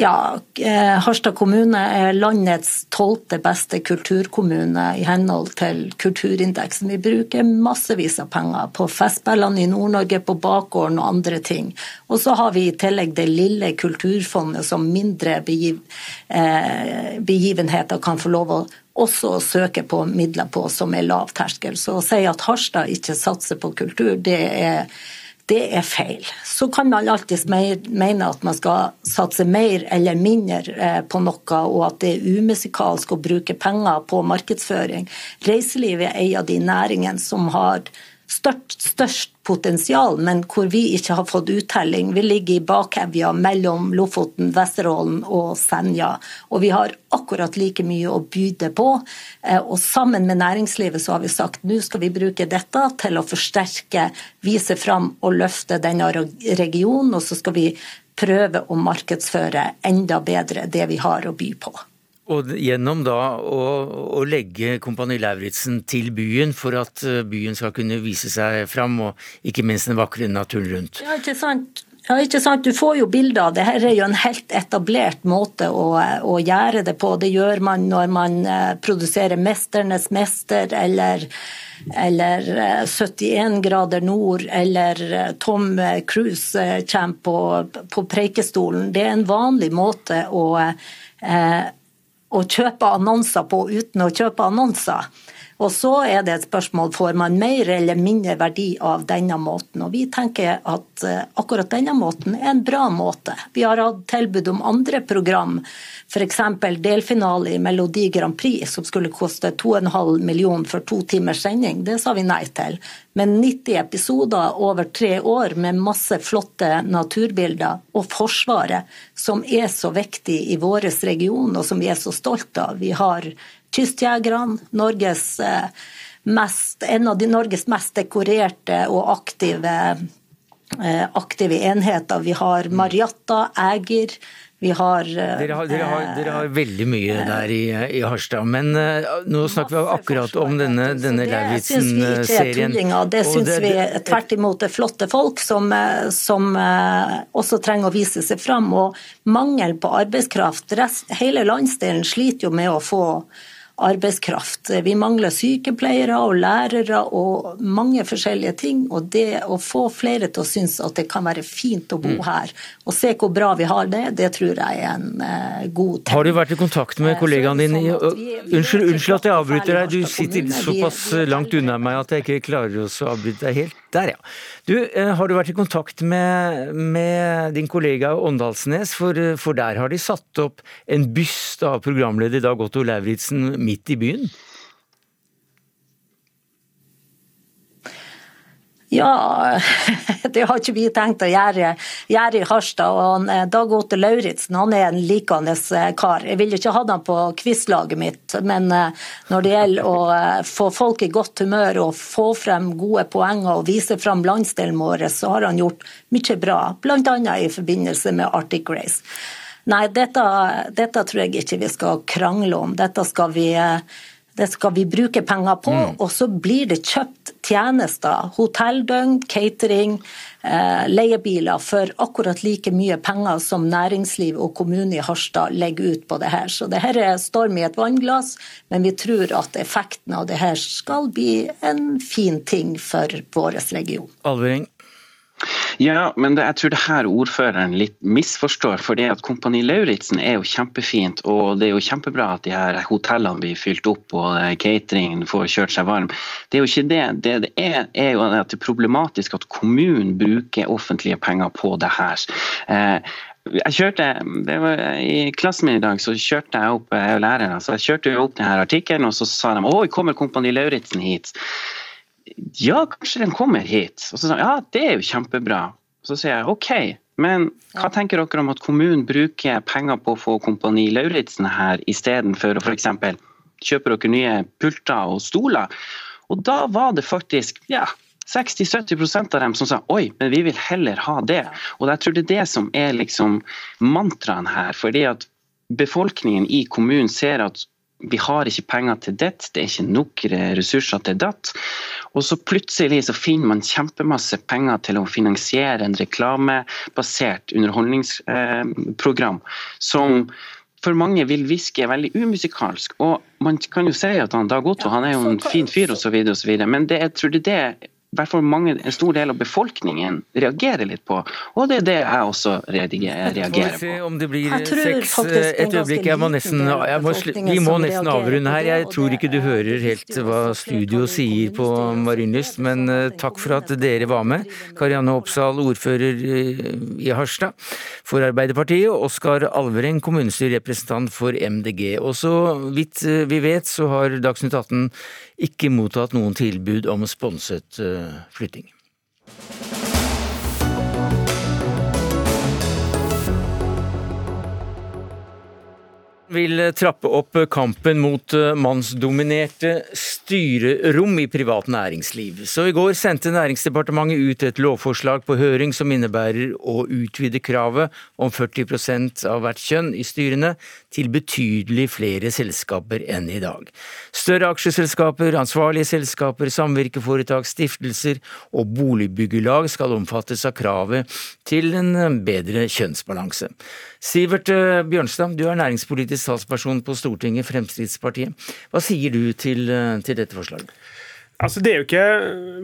Ja, eh, Harstad kommune er landets tolvte beste kulturkommune i henhold til kulturindeksen. Vi bruker massevis av penger på Festspillene i Nord-Norge, på bakgården og andre ting. Og så har vi i tillegg det lille kulturfondet som mindre eh, begivenheter kan få lov å også å søke på midler på, som er lav terskel. Så å si at Harstad ikke satser på kultur, det er det er feil. Så kan man alltids mene at man skal satse mer eller mindre eh, på noe, og at det er umusikalsk å bruke penger på markedsføring. Reiselivet er en av de næringene som har størst, størst potensial, men hvor vi ikke har fått uttelling. Vi ligger i bakhevja mellom Lofoten, Vesterålen og Senja. Og vi har akkurat like mye å byde på. Eh, og sammen med næringslivet så har vi sagt nå skal vi bruke dette til å forsterke, vise fram og løfte denne regionen. Og så skal vi prøve å markedsføre enda bedre det vi har å by på. Og gjennom da å, å legge Kompani Lauritzen til byen for at eh, byen skal kunne vise seg fram, og ikke minst den vakre naturen rundt. Ja, ikke sant. Ja, ikke sant? Du får jo bilder av det. Her er jo en helt etablert måte å, å gjøre det på. Det gjør man når man eh, produserer 'Mesternes mester' eller, eller 71 eh, grader nord eller Tom Cruise kommer på, på Preikestolen. Det er en vanlig måte å eh, å kjøpe annonser på uten å kjøpe annonser. Og så er det et spørsmål får man mer eller mindre verdi av denne måten. Og vi tenker at eh, akkurat denne måten er en bra måte. Vi har hatt tilbud om andre program, f.eks. delfinale i Melodi Grand Prix som skulle koste 2,5 millioner for to timers sending. Det sa vi nei til. Men 90 episoder over tre år med masse flotte naturbilder, og Forsvaret, som er så viktig i vår region og som vi er så stolte av. Vi har Kystjegerne, Norges eh, mest, en av de Norges mest dekorerte og aktive, eh, aktive enheter. Vi har Marjatta, Ægir, vi har, eh, dere, har, dere, har, dere har, veldig mye der i, i Harstad. Men nå snakker vi akkurat om denne, denne Lauritzen-serien. Det syns vi tvert imot er flotte folk som, som også trenger å vise seg fram. Og mangel på arbeidskraft. Rest, hele landsdelen sliter jo med å få arbeidskraft. Vi mangler sykepleiere og lærere og mange forskjellige ting. Og det å få flere til å synes at det kan være fint å bo mm. her, og se hvor bra vi har det, det tror jeg er en uh, god ting. Har du vært i kontakt med eh, kollegaen din? Sånn unnskyld, unnskyld at jeg avbryter deg, du sitter såpass langt unna meg at jeg ikke klarer å avbryte deg helt. Der, ja. Du, har du vært i kontakt med, med din kollega Åndalsnes, for, for, der har de satt opp en byst av programleder Dag Otto Lauritzen midt i byen? Ja, *laughs* det har ikke vi tenkt å gjøre, gjøre i Harstad. og eh, Dag Ote Lauritzen han er en likende eh, kar. Jeg vil ikke ha ham på quizlaget mitt, men eh, når det gjelder å få folk i godt humør og få frem gode poenger og vise frem landsdelen vår, så har han gjort mye bra. Bl.a. i forbindelse med Arctic Race. Nei, dette, dette, tror jeg ikke vi skal krangle om. Dette skal vi, det skal vi bruke penger på. Mm. Og så blir det kjøpt tjenester. Hotelldøgn, catering, eh, leiebiler for akkurat like mye penger som næringsliv og kommune i Harstad legger ut på det her. Så det her er storm i et vannglass, men vi tror at effekten av det her skal bli en fin ting for vår region. Alvering. Ja, men det, jeg tror det her ordføreren litt misforstår. for det at Kompani Lauritzen er jo kjempefint, og det er jo kjempebra at de her hotellene blir fylt opp og cateringen får kjørt seg varm. Det er jo ikke det. Det, det er, er, jo at det er problematisk at kommunen bruker offentlige penger på det her. Eh, jeg kjørte, det var I klassen min i dag så kjørte jeg opp jeg er lærer, så jeg kjørte opp denne artikkelen, og så sa de å, kommer Kompani Lauritzen hit. Ja, kanskje den kommer hit. Og så sa han ja, det er jo kjempebra. Så sier jeg OK, men hva tenker dere om at kommunen bruker penger på å få Kompani Lauritzen her, istedenfor å f.eks. kjøpe dere nye pulter og stoler? Og da var det faktisk ja, 60-70% av dem som sa oi, men vi vil heller ha det. Og jeg tror det er det som er liksom mantraen her. fordi at befolkningen i kommunen ser at vi har ikke penger til det, det er ikke nok ressurser til datt. Og så plutselig så finner man kjempemasse penger til å finansiere en reklamebasert underholdningsprogram som for mange vil hviske veldig umusikalsk. Og man kan jo si at han Dag Otto han er jo en fin fyr osv., men det, jeg tror det er det hvert fall mange, en stor del av befolkningen reagerer litt på. Og det er det jeg også reagerer på. Vi se om det blir seks et øyeblikk. Jeg må nesten, jeg må, vi må nesten avrunde her. Jeg tror ikke du hører helt hva studio sier på Marienlyst, men uh, takk for at dere var med. Karianne Oppsal, ordfører i Harstad for Arbeiderpartiet, og Oskar Alvereng, kommunestyrerepresentant for MDG. Og så vidt vi vet, så har Dagsnytt 18 ikke mottatt noen tilbud om sponset uh, flytting. Vil trappe opp kampen mot eh, mannsdominerte styrerom i privat næringsliv. Så i går sendte Næringsdepartementet ut et lovforslag på høring som innebærer å utvide kravet om 40 av hvert kjønn i styrene til betydelig flere selskaper enn i dag. Større aksjeselskaper, ansvarlige selskaper, samvirkeforetak, stiftelser og boligbyggelag skal omfattes av kravet til en bedre kjønnsbalanse. Sivert eh, Bjørnstad, du er næringspolitisk talsperson på Stortinget, Fremskrittspartiet. Hva sier du til, eh, til dette forslaget? Altså, det er jo ikke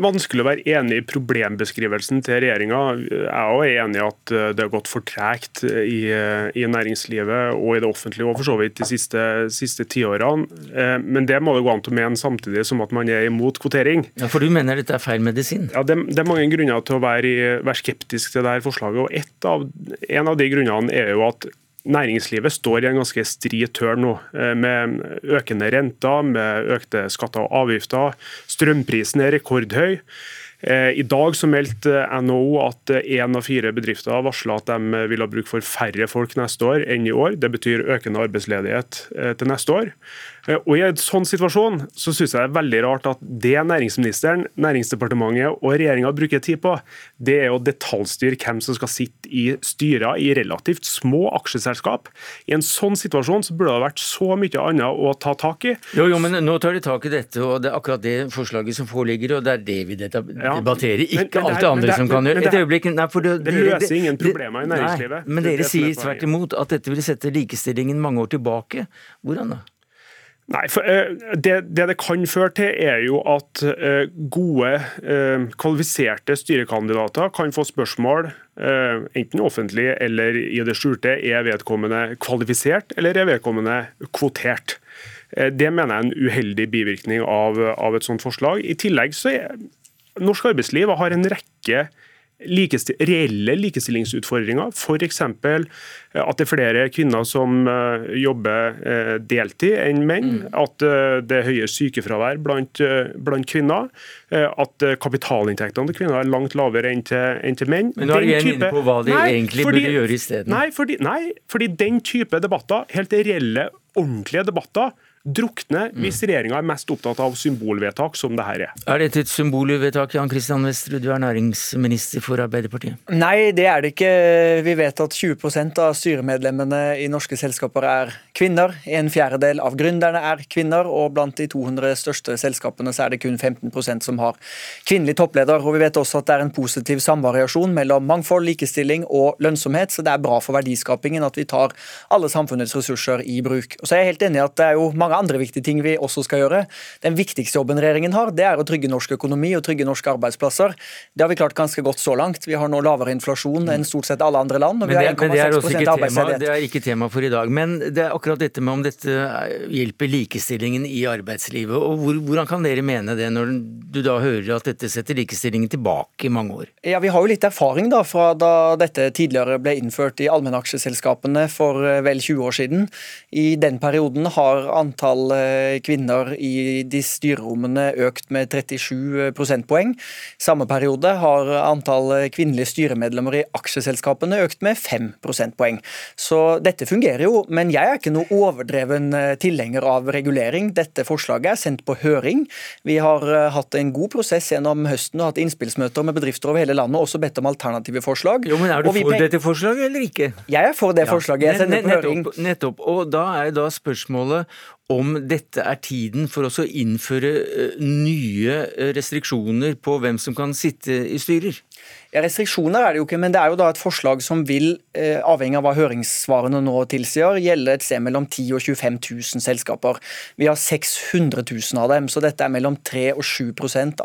vanskelig å være enig i problembeskrivelsen til regjeringa. Jeg er enig i at eh, det har gått for tregt i, i, næringslivet og i det offentlige og for så vidt de siste, siste tiårene. Men det må det gå an til å mene samtidig som at man er imot kvotering. Ja, For du mener dette er feil medisin? Ja, Det, det er mange grunner til å være, være skeptisk til dette forslaget. og av, En av de grunnene er jo at Næringslivet står i en ganske stri tørn nå, eh, med økende renter, med økte skatter og avgifter. Strømprisen er rekordhøy. Eh, I dag så meldte NHO at én av fire bedrifter varsla at de vil ha bruk for færre folk neste år enn i år. Det betyr økende arbeidsledighet eh, til neste år. Eh, og I en sånn situasjon så synes jeg det er veldig rart at det næringsministeren, Næringsdepartementet og regjeringa bruker tid på, det er å detaljstyre hvem som skal sitte i styrer i relativt små aksjeselskap. I en sånn situasjon så burde det vært så mye annet å ta tak i. Jo, jo, men Nå tar de tak i dette, og det er akkurat det forslaget som foreligger, og det er det vi debatterer. Ikke men, men alt det andre det, som kan gjøre. Et øyeblikk. Nei, for det, det løser ingen problemer i næringslivet. Nei, men dere sier tvert imot at dette vil sette likestillingen mange år tilbake. Hvordan da? Nei, for uh, det, det, det kan føre til, er jo at uh, gode, uh, kvalifiserte styrekandidater kan få spørsmål, enten offentlig eller i det skjulte, er vedkommende kvalifisert eller er vedkommende kvotert. Det mener jeg er en uheldig bivirkning av, av et sånt forslag. I tillegg så er norsk arbeidsliv har en rekke likestil reelle likestillingsutfordringer. F.eks. Eh, at det er flere kvinner som eh, jobber eh, deltid enn menn. Mm. At det er høyere sykefravær blant, blant, kvinner. At kapitalinntektene til kvinner er langt lavere enn til, enn til menn. Men nå er igjen inne på hva de nei, egentlig fordi, burde gjøre isteden. Nei, fordi, nei, fordi den type debatter, helt reelle, ordentlige debatter, drukne hvis regjeringa er mest opptatt av symbolvedtak, som det her er. Er dette et symbolvedtak, Jan Kristian Vesterud, du er næringsminister for Arbeiderpartiet? Nei, det er det ikke. Vi vet at 20% av styremedlemmene i norske selskaper er kvinner. En fjerdedel av gründerne er kvinner, og blant de 200 største selskapene så er det kun 15% som har kvinnelig toppleder. Og vi vet også at det er en positiv samvariasjon mellom mangfold, likestilling og lønnsomhet, så det er bra for verdiskapingen at vi tar alle samfunnets ressurser i bruk. Og så er jeg helt enig i at det er jo mange andre viktige ting vi også skal gjøre. Den viktigste jobben regjeringen har, det er å trygge norsk økonomi og trygge norske arbeidsplasser. Det har vi klart ganske godt så langt. Vi har nå lavere inflasjon enn stort sett alle andre land. og vi har 1,6 arbeidsledighet. Det er ikke tema for i dag. Men det er akkurat dette med om dette hjelper likestillingen i arbeidslivet. og hvor, Hvordan kan dere mene det, når du da hører at dette setter likestillingen tilbake i mange år? Ja, Vi har jo litt erfaring da fra da dette tidligere ble innført i allmennaksjeselskapene for eh, vel 20 år siden. I den perioden har antall antall eh, kvinner i de styrerommene økt med 37 prosentpoeng. Samme periode har antall kvinnelige styremedlemmer i aksjeselskapene økt med 5 prosentpoeng. Så dette fungerer jo, men jeg er ikke noe overdreven eh, tilhenger av regulering. Dette forslaget er sendt på høring. Vi har eh, hatt en god prosess gjennom høsten og hatt innspillsmøter med bedrifter over hele landet og også bedt om alternative forslag. Jo, men Er du for dette forslaget eller ikke? Jeg er for det forslaget. Jeg sender på høring. Nettopp. Og da er da spørsmålet om dette er tiden for oss å innføre nye restriksjoner på hvem som kan sitte i styrer? Ja, Restriksjoner er det jo ikke, men det er jo da et forslag som vil, eh, avhengig av hva høringssvarene nå tilsier, gjelde et sted mellom 10 og 25 000 selskaper. Vi har 600 000 av dem, så dette er mellom 3 og 7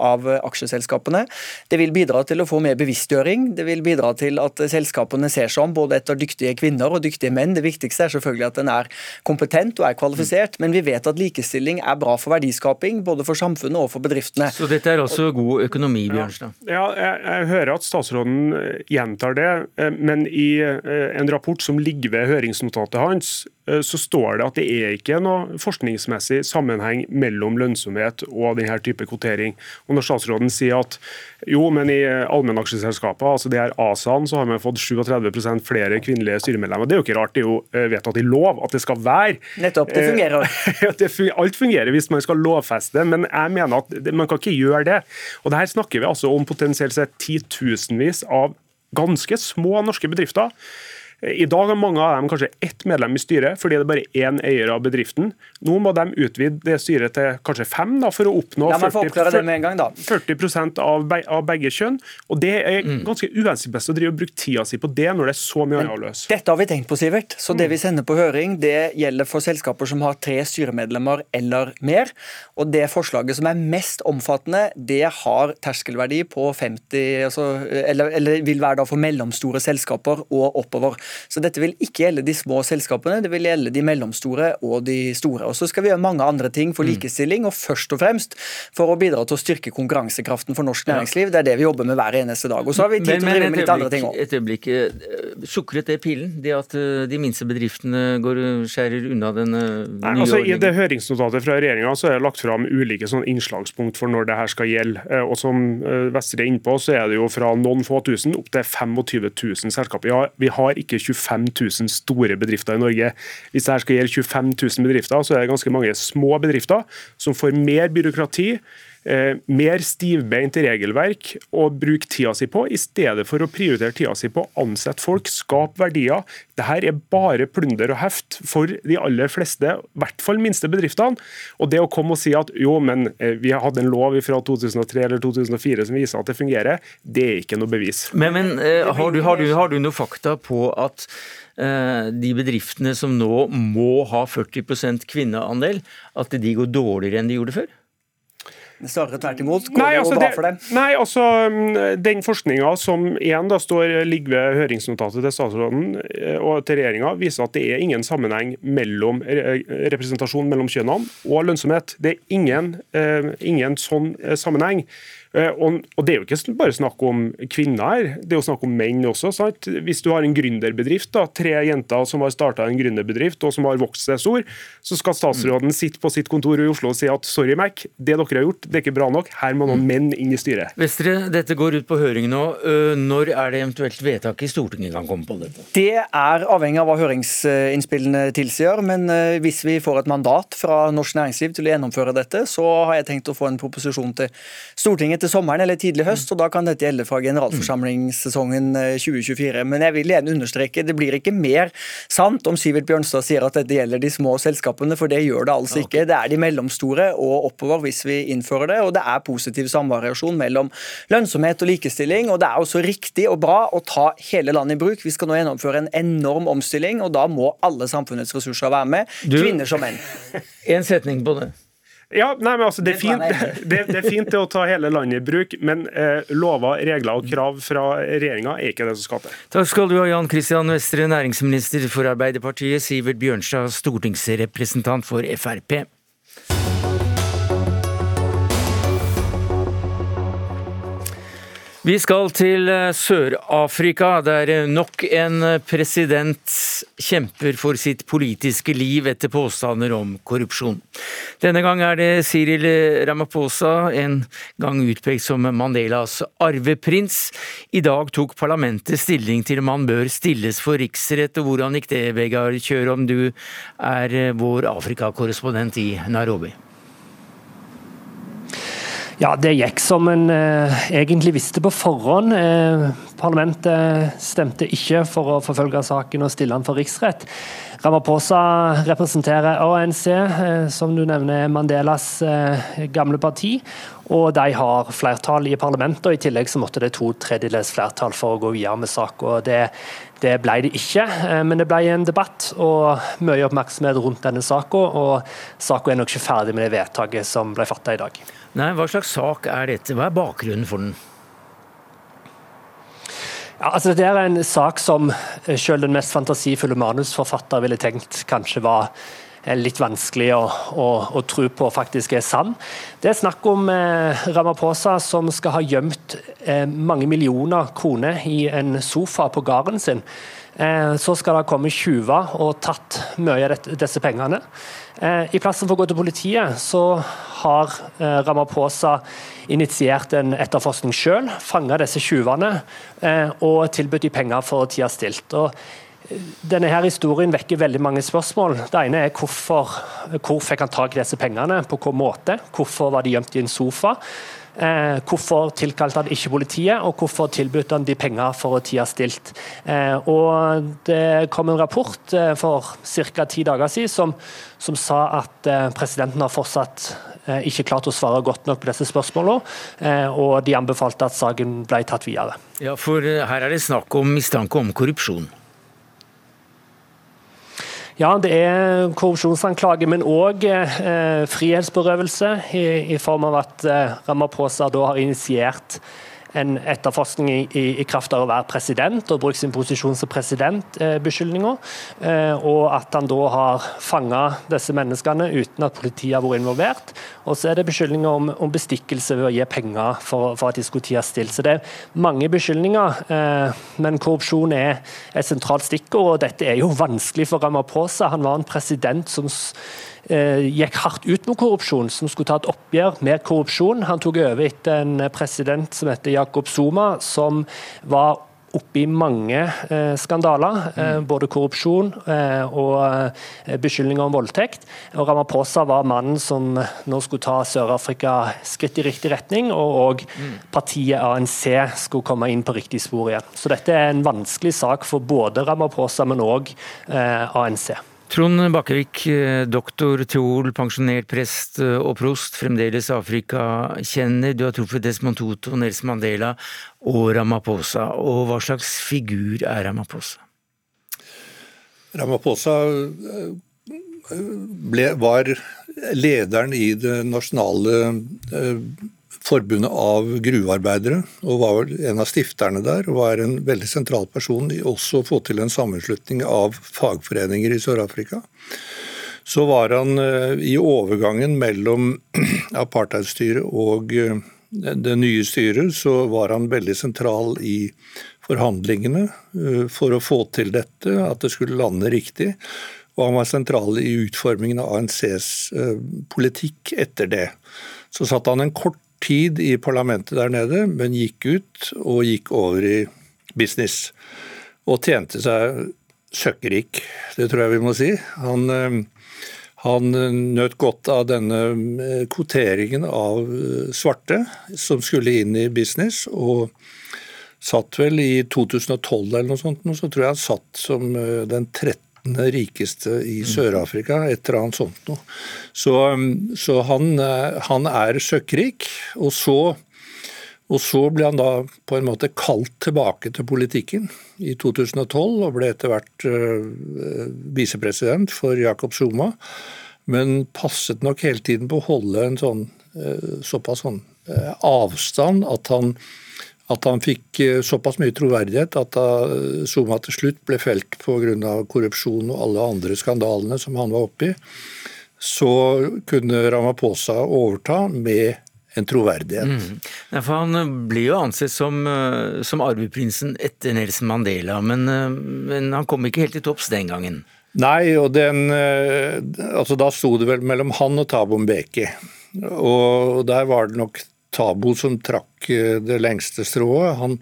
av eh, aksjeselskapene. Det vil bidra til å få mer bevisstgjøring. Det vil bidra til at selskapene ser seg om både etter dyktige kvinner og dyktige menn. Det viktigste er selvfølgelig at den er kompetent og er kvalifisert, men vi vet at likestilling er bra for verdiskaping, både for samfunnet og for bedriftene. Så dette er også god økonomi, Bjørnstad? Ja, jeg, jeg hører at statsråden eh, gjentar det, eh, men i eh, en rapport som ligger ved høringsnotatet hans, så står det at det er ikke noe forskningsmessig sammenheng mellom lønnsomhet og denne type kvotering. Og Når statsråden sier at jo, men i allmennaksjeselskaper, altså det er ASA-en, så har man fått 37% flere kvinnelige styremedlemmer. Det er jo ikke rart, det er jo vedtatt i lov at det skal være. Nettopp, det fungerer. *laughs* alt fungerer hvis man skal lovfeste, men jeg mener at man kan ikke gjøre det. Og det her snakker vi altså om potensielt sett titusenvis av ganske små norske bedrifter i dag har mange av dem kanskje ett medlem i styret, fordi det er bare én eier av bedriften. Nå må de utvide det styret til kanskje fem da, for å oppnå 40, 40, gang, 40 av, av, begge kjønn. Og Det er mm. ganske uhensiktsmessig å drive og bruke tida si på det når det er så mye annet å løse. Dette har vi tenkt på, Sivert. Så det mm. vi sender på høring, det gjelder for selskaper som har tre styremedlemmer eller mer. Og det forslaget som er mest omfattende, det har terskelverdi på 50, altså, eller, eller vil være da for mellomstore selskaper og oppover. Så dette vil ikke gjelde de små selskapene, det vil gjelde de mellomstore og de store. Og Så skal vi gjøre mange andre ting for mm. likestilling, og først og fremst for å bidra til å styrke konkurransekraften for norsk næringsliv. Det er det vi jobber med hver eneste dag. Og så har vi tid til å drive med litt andre ting òg. Et øyeblikk. Sukret det pillen, det at eh, de minste bedriftene går skjærer unna den nye Nei, altså, I det høringsnotatet fra regjeringa er det lagt fram ulike sånn innslagspunkt for når det her skal gjelde. Eh, og Som Vestre er innpå, så er det jo fra noen få tusen opp til 25 000 selskaper. Ja, vi har ikke 25 000 store bedrifter i Norge. Hvis det her skal gjelde 25 000 bedrifter, så er det ganske mange små bedrifter som får mer byråkrati Eh, mer stivbeint regelverk å bruke tida si på, i stedet for å prioritere tida si på å ansette folk, skape verdier. Dette er bare plunder og heft for de aller fleste, i hvert fall minste bedriftene. Og det å komme og si at jo, men eh, vi har hatt en lov fra 2003 eller 2004 som viser at det fungerer, det er ikke noe bevis. Men, men eh, har, du, har, du, har du noe fakta på at de bedriftene som nå må ha 40% kvinneandel, at de går dårligere enn de gjorde før? Snarere tvert imot. Går nei, altså, det dem? Nei, altså mm, Den forskninga som igjen da står ligger ved høringsnotatet til statsråden eh, og til regjeringa, viser at det er ingen sammenheng mellom representasjon mellom kjønnene og lønnsomhet. Det er ingen, eh, ingen sånn eh, sammenheng. Eh, og, Det er jo ikke bare snakk om kvinner her, det er jo snakk om menn også. Sant? Hvis du har en gründerbedrift, da, tre jenter som har starta en gründerbedrift og som har vokst seg stor, så skal statsråden sitte på sitt kontor i Oslo og si at sorry, Mac, det dere har gjort, det er ikke bra nok, her må noen mm. menn inn i styret. Vestre, dette går ut på høring nå. Når er det eventuelt vedtak i Stortinget kan komme på dette? Det er avhengig av hva høringsinnspillene tilsier, men hvis vi får et mandat fra norsk næringsliv til å gjennomføre dette, så har jeg tenkt å få en proposisjon til Stortinget til sommeren eller tidlig høst, og da kan dette gjelde fra generalforsamlingssesongen 2024. Eh, Men jeg vil igjen understreke, det blir ikke mer sant om Sivert Bjørnstad sier at dette gjelder de små selskapene, for det gjør det altså ikke. Det er de mellomstore og oppover hvis vi innfører det, og det er positiv samvariasjon mellom lønnsomhet og likestilling. og Det er også riktig og bra å ta hele landet i bruk. Vi skal nå gjennomføre en enorm omstilling, og da må alle samfunnets ressurser være med, du, kvinner som menn. *laughs* En setning på det. Ja, nei, men altså, det, er fint, *laughs* det, det, er fint å ta hele landet i bruk, men eh, lover, regler og krav fra regjeringa er ikke det som skal til. Takk skal du ha, Jan Christian Vestre, næringsminister for Arbeiderpartiet, Sivert Bjørnstad, stortingsrepresentant for Frp. Vi skal til eh, Sør-Afrika, der eh, nok en eh, president kjemper for sitt politiske liv etter påstander om korrupsjon. Denne gang er det Cyril Ramaphosa, en gang utpekt som Mandelas arveprins. I dag tok parlamentet stilling til om han bør stilles for riksrett, og hvordan gikk det, Vegard Kjørom, du er vår Afrikakorrespondent i Nairobi? Ja, Det gikk som en eh, egentlig visste på forhånd. Eh, parlamentet stemte ikke for å forfølge saken og stille den for riksrett. Ramaphosa representerer ANC, eh, som du nevner Mandelas eh, gamle parti. Og de har flertall i parlamentet, og i tillegg så måtte det to tredjedels flertall for å gå videre med saka. Det, det ble det ikke, eh, men det ble en debatt og mye oppmerksomhet rundt denne saka. Og saka er nok ikke ferdig med det vedtaket som ble fatta i dag. Nei, Hva slags sak er dette? Hva er bakgrunnen for den? Ja, altså Det er en sak som eh, selv den mest fantasifulle manusforfatter ville tenkt kanskje var eh, litt vanskelig å, å, å, tro på faktisk er sann. Det er snakk om eh, Ramaphosa som skal ha gjemt eh, mange millioner kroner i en sofa på gården sin. Eh, så skal det komme tjuver og tatt mye av disse pengene. Eh, I plassen for å gå til politiet, så har eh, Ramaphosa initiert en etterforskning selv, fanga disse tjuvene og tilbudt de penger for å tida stilt. Og denne her historien vekker veldig mange spørsmål. Det ene er hvorfor, hvor fikk han tak i disse pengene, på hvilken måte? Hvorfor var de gjemt i en sofa? Eh, hvorfor tilkalte han ikke politiet, og hvorfor tilbød han de penger for å tie stilt. Eh, og Det kom en rapport eh, for ca. ti dager siden som, som sa at eh, presidenten har fortsatt eh, ikke klart å svare godt nok på disse spørsmålene, eh, og de anbefalte at saken ble tatt videre. Ja, for Her er det snakk om mistanke om korrupsjon? Ja, det er korrupsjonsanklage, men òg eh, frihetsberøvelse i, i, form av at eh, Ramaphosa da har initiert en etterforskning i, i, i, kraft av å være president og bruke sin posisjon som presidentbeskyldninger. Eh, og at han da har fanga disse menneskene uten at politiet har vært involvert. Og så er det beskyldninger om, om bestikkelse ved å gi penger for, for at de skulle tie stille. Så det er mange beskyldninger, eh, men korrupsjon er et sentralt stikkord. Og dette er jo vanskelig for Ramaphosa. Han var en president som Eh, gikk hardt ut mot korrupsjon, som skulle ta et oppgjør med korrupsjon. Han tok over etter en president som heter Jakob Zuma, som var oppe i mange eh, skandaler. Eh, mm. både korrupsjon eh, og eh, beskyldninger om voldtekt. Og Ramaphosa var mannen som nå skulle ta Sør-Afrika skritt i riktig retning, og, og mm. partiet ANC skulle komme inn på riktig spor igjen. Så dette er en vanskelig sak for både Ramaphosa, men òg eh, ANC. Trond Bakkevik, eh, doktor, teol, pensjonert prest eh, og prost, fremdeles Afrika-kjenner. Du har truffet Desmond Tutu, Nelson Mandela og Ramaphosa. Og hva slags figur er Ramaphosa? Ramaphosa eh, ble, var lederen i det nasjonale forbundet av gruvearbeidere, og var en av stifterne der. og Var en veldig sentral person i også å få til en sammenslutning av fagforeninger i Sør-Afrika. Så var han eh, i overgangen mellom *clears throat* apartheidstyret og eh, det nye styret, så var han veldig sentral i forhandlingene eh, for å få til dette, at det skulle lande riktig. Og han var sentral i utformingen av ANCs politikk etter det. Så satt han en kort tid i parlamentet der nede, men gikk ut og gikk over i business. Og tjente seg søkkrik, det tror jeg vi må si. Han, eh, han nøt godt av denne eh, kvoteringen av eh, svarte som skulle inn i business. og satt vel i 2012 eller noe sånt, så tror jeg han satt som den 13 rikeste i Sør-Afrika, et eller annet sånt noe. Så, um, så han, eh, han, er søkkrik. Og så, og så ble han da på en måte kalt tilbake til politikken i 2012, og ble etter hvert uh, visepresident for Jacob Zuma. Men passet nok hele tiden på å holde en sånn uh, såpass sånn avstand at han at han fikk eh, såpass mye troverdighet at da Zuma til slutt ble felt pga. korrupsjon og alle andre skandalene som han var oppi, så kunne Ramaphosa overta med en troverdighet. Mm. Ja, for Han ble jo ansett som, eh, som arveprinsen etter Nelson Mandela, men, eh, men, han kom ikke helt til topps den gangen? Nei, og den, altså da sto det vel mellom han og Thabo Mbeki. Og der var det nok Tabo som trakk eh, det lengste strået. Han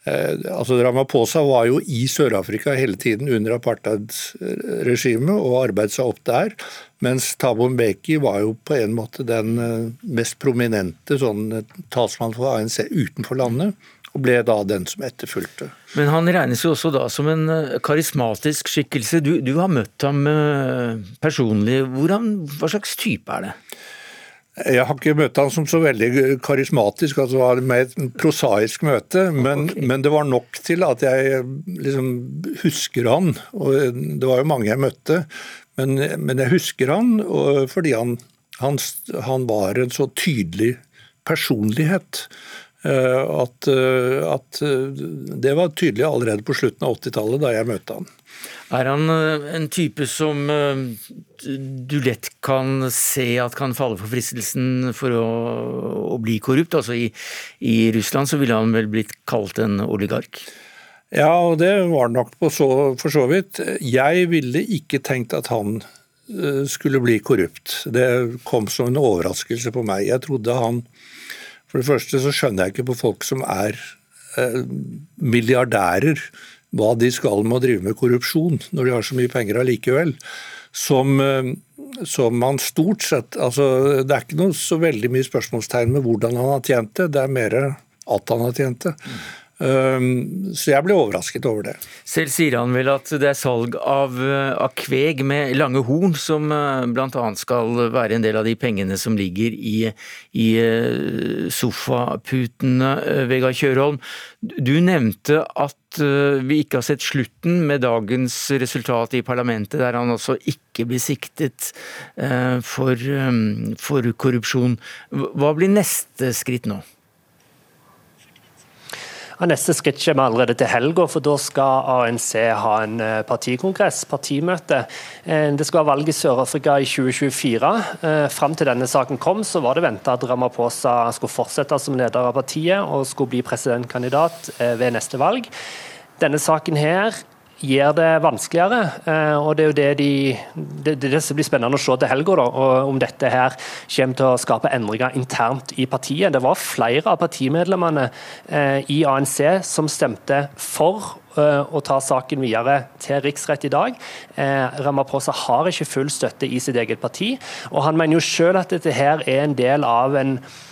altså Ramaphosa var jo i Sør-Afrika hele tiden under apartheidregimet og arbeidet seg opp der. Mens Thabo Mbeki var jo på en måte den mest prominente sånn, talsmann for ANC utenfor landet og ble da den som etterfulgte. Men han regnes jo også da som en eh, karismatisk skikkelse. Du, du har møtt ham eh, personlig. Hvordan, hva slags type er det? Jeg har ikke møtt han som så veldig karismatisk, altså det var mer et prosaisk møte. Men, okay. men, det var nok til at jeg liksom husker han. Og det var jo mange jeg møtte, men, men jeg husker han fordi han, han, han var en så tydelig personlighet. Eh, at, eh, at, eh, det var tydelig allerede på slutten av 80-tallet, da jeg møtte han. Er han en type som du lett kan se at kan falle for fristelsen for å, å bli korrupt? Altså i, i, Russland så ville han vel blitt kalt en oligark? Ja, og det var han nok så, for så vidt. Jeg ville ikke tenkt at han skulle bli korrupt. Det kom som en overraskelse på meg. Jeg trodde han for det første så skjønner jeg ikke på folk som er eh, milliardærer, hva de skal med å drive med korrupsjon når de har så mye penger allikevel. Som, eh, som man stort sett altså Det er ikke noe så veldig mye spørsmålstegn med hvordan han har tjent det, det er mer at han har tjent det. Mm. Ehm, så jeg ble overrasket over det. Selv sier han vel at det er salg av, eh, av kveg med lange horn som eh, bl.a. skal være en del av de pengene som ligger i, i eh, sofaputene, Vegard Kjørholm. Du nevnte at vi ikke har sett slutten med dagens resultat i parlamentet, der han altså ikke blir siktet for, for korrupsjon. Hva blir neste skritt nå? Ja, neste skritt kommer allerede til helga, for da skal ANC ha en eh, partikongress, partimøte. Eh, det skal være valg i Sør-Afrika i 2024. Eh, fram til denne saken kom, så var det venta at Ramaphosa skulle fortsette som leder av partiet og skulle bli presidentkandidat ved neste valg. Denne saken her gjør det vanskeligere. Eh, og Det er jo det, de, det, det som blir spennende å se til helga, om dette her kommer til å skape endringer internt i partiet. Det var flere av partimedlemmene eh, i ANC som stemte for eh, å ta saken videre til riksrett i dag. Ramaphosa har ikke full støtte i sitt eget parti, og han mener jo selv at dette her er en del av en Eh,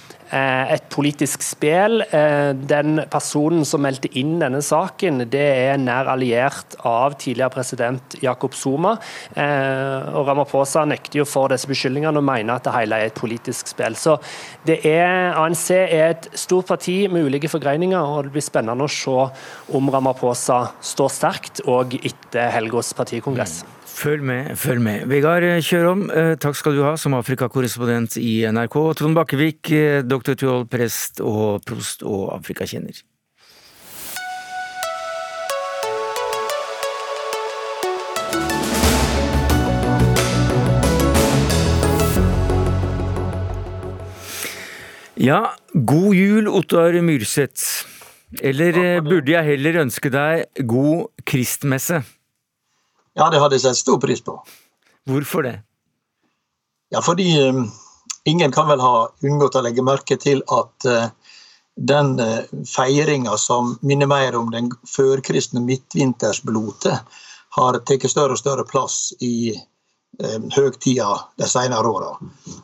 et politisk spill. Eh, den personen som meldte inn denne saken, det er nær alliert av tidligere president Jakob Zuma. Eh, og Ramaphosa nekter jo for disse beskyldningene og mener at det hele er et politisk spill. Så det er, ANC er et stort parti med ulike forgreininger, og det blir spennende å se om Ramaphosa står sterkt og etter helgas partikongress. Følg med, følg med. Vegard Kjørom, eh, takk skal du ha som Afrikakorrespondent i NRK. Trond Bakkevik, doktor Tuol, prest og prost og afrikakjenner. Ja, god jul, Ottar Myrseth. Eller eh, burde jeg heller ønske deg god kristmesse? Ja, det hadde jeg sett stor pris på. Hvorfor det? Ja, fordi um, ingen kan vel ha unngått å legge merke til at uh, den uh, feiringa som minner mer om den førkristne midtvintersblotet, har tatt større og større plass i uh, høgtida de senere åra.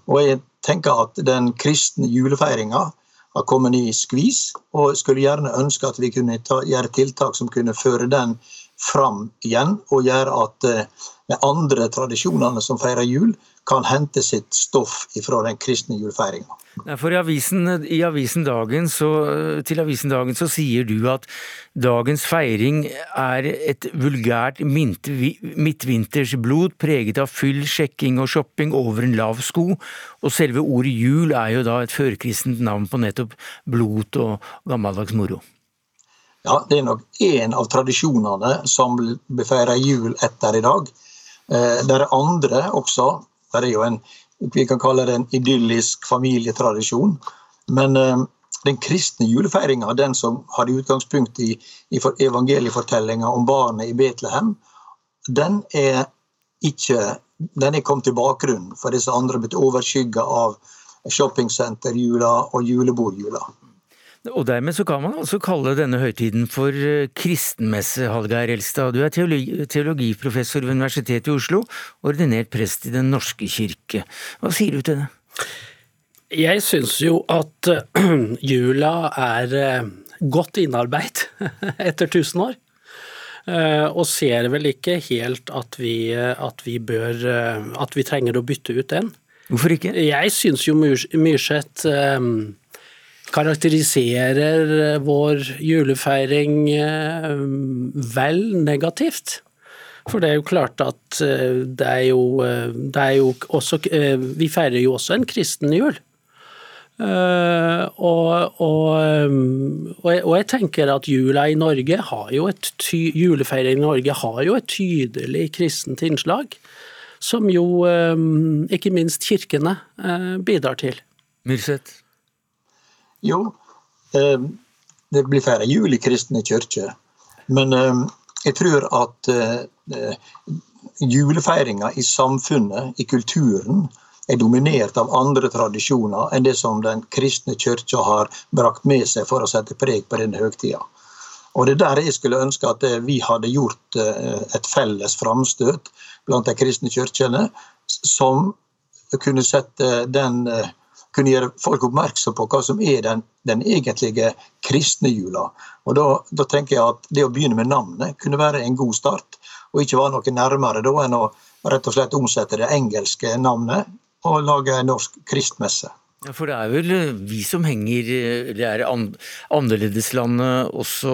Og jeg tenker at den kristne julefeiringa har kommet i skvis, og skulle gjerne ønske at vi kunne ta, gjøre tiltak som kunne føre den fram igjen, og gjøre at eh, de andre tradisjonene som feirer jul, kan hente sitt stoff fra den kristne julefeiringa. For i avisen, i avisen Dagen så, til Avisen Dagen så sier du at dagens feiring er et vulgært midtvintersblod preget av fyll, sjekking og shopping over en lav sko, og selve ordet jul er jo da et førkristent navn på nettopp blot og gammeldags moro. Ja, Det er nok én av tradisjonene som blir feira jul etter i dag. Eh, det er andre også. Det er jo en vi kan kalle det en idyllisk familietradisjon. Men eh, den kristne julefeiringa, den som hadde utgangspunkt i, i evangeliefortellinga om barnet i Betlehem, den er ikke den er kommet i bakgrunnen, for disse andre blitt overskygga av shoppingsenterjula og julebordjula. Og dermed så kan man altså kalle denne høytiden for eh, kristenmesse, Hallgeir Elstad. Du er teologi, teologiprofessor ved Universitetet i Oslo, ordinert prest i Den norske kirke. Hva sier du til det? Jeg syns jo at *clears throat* jula er eh, godt innarbeid *laughs* etter tusen år. Eh, og ser vel ikke helt at vi, at vi bør At vi trenger å bytte ut den. Hvorfor ikke? Jeg syns jo Myrseth karakteriserer eh, vår julefeiring eh, vel negativt. For det er jo klart at eh, det er jo, det er jo også Vi feirer jo også en kristen jul. Og, og, og, og, jeg tenker at jula i Norge har jo et ty, julefeiring i Norge har jo et tydelig kristent innslag, som jo ikke minst kirkene bidrar til. Myrseth? Jo, eh, det blir færre jul i kristne kirker. Men eh, jeg tror at eh, julefeiringa i samfunnet, i kulturen, er dominert av andre tradisjoner enn det som den kristne kirka har brakt med seg for å sette preg på denne høgtida. Og Det er der jeg skulle ønske at vi hadde gjort et felles framstøt blant de kristne kirkene, som kunne sette den kunne gjøre folk oppmerksom på hva som er den, den egentlige kristne jula. Og da, da, tenker jeg at Det å begynne med navnet kunne være en god start, og ikke være noe nærmere da enn å rett og slett omsette det engelske navnet og lage en norsk kristmesse. For det er vel eh, vi som henger eh, Det er annerledeslandet også,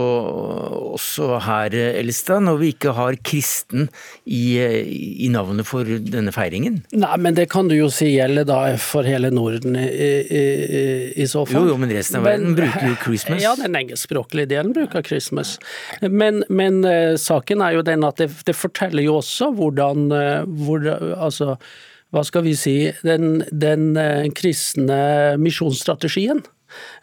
også her, eh, Elstad, når vi ikke har kristen i, i, navnet for denne feiringen? Nei, men det kan du jo si gjelder da for hele Norden i, i, i så fall. Jo, jo, men resten av verden bruker jo Christmas. Ja, den engelskspråklige delen bruker Christmas. Men, men saken er jo den at det, det forteller jo også hvordan hvor, altså, hva skal vi si, den, den eh, kristne misjonsstrategien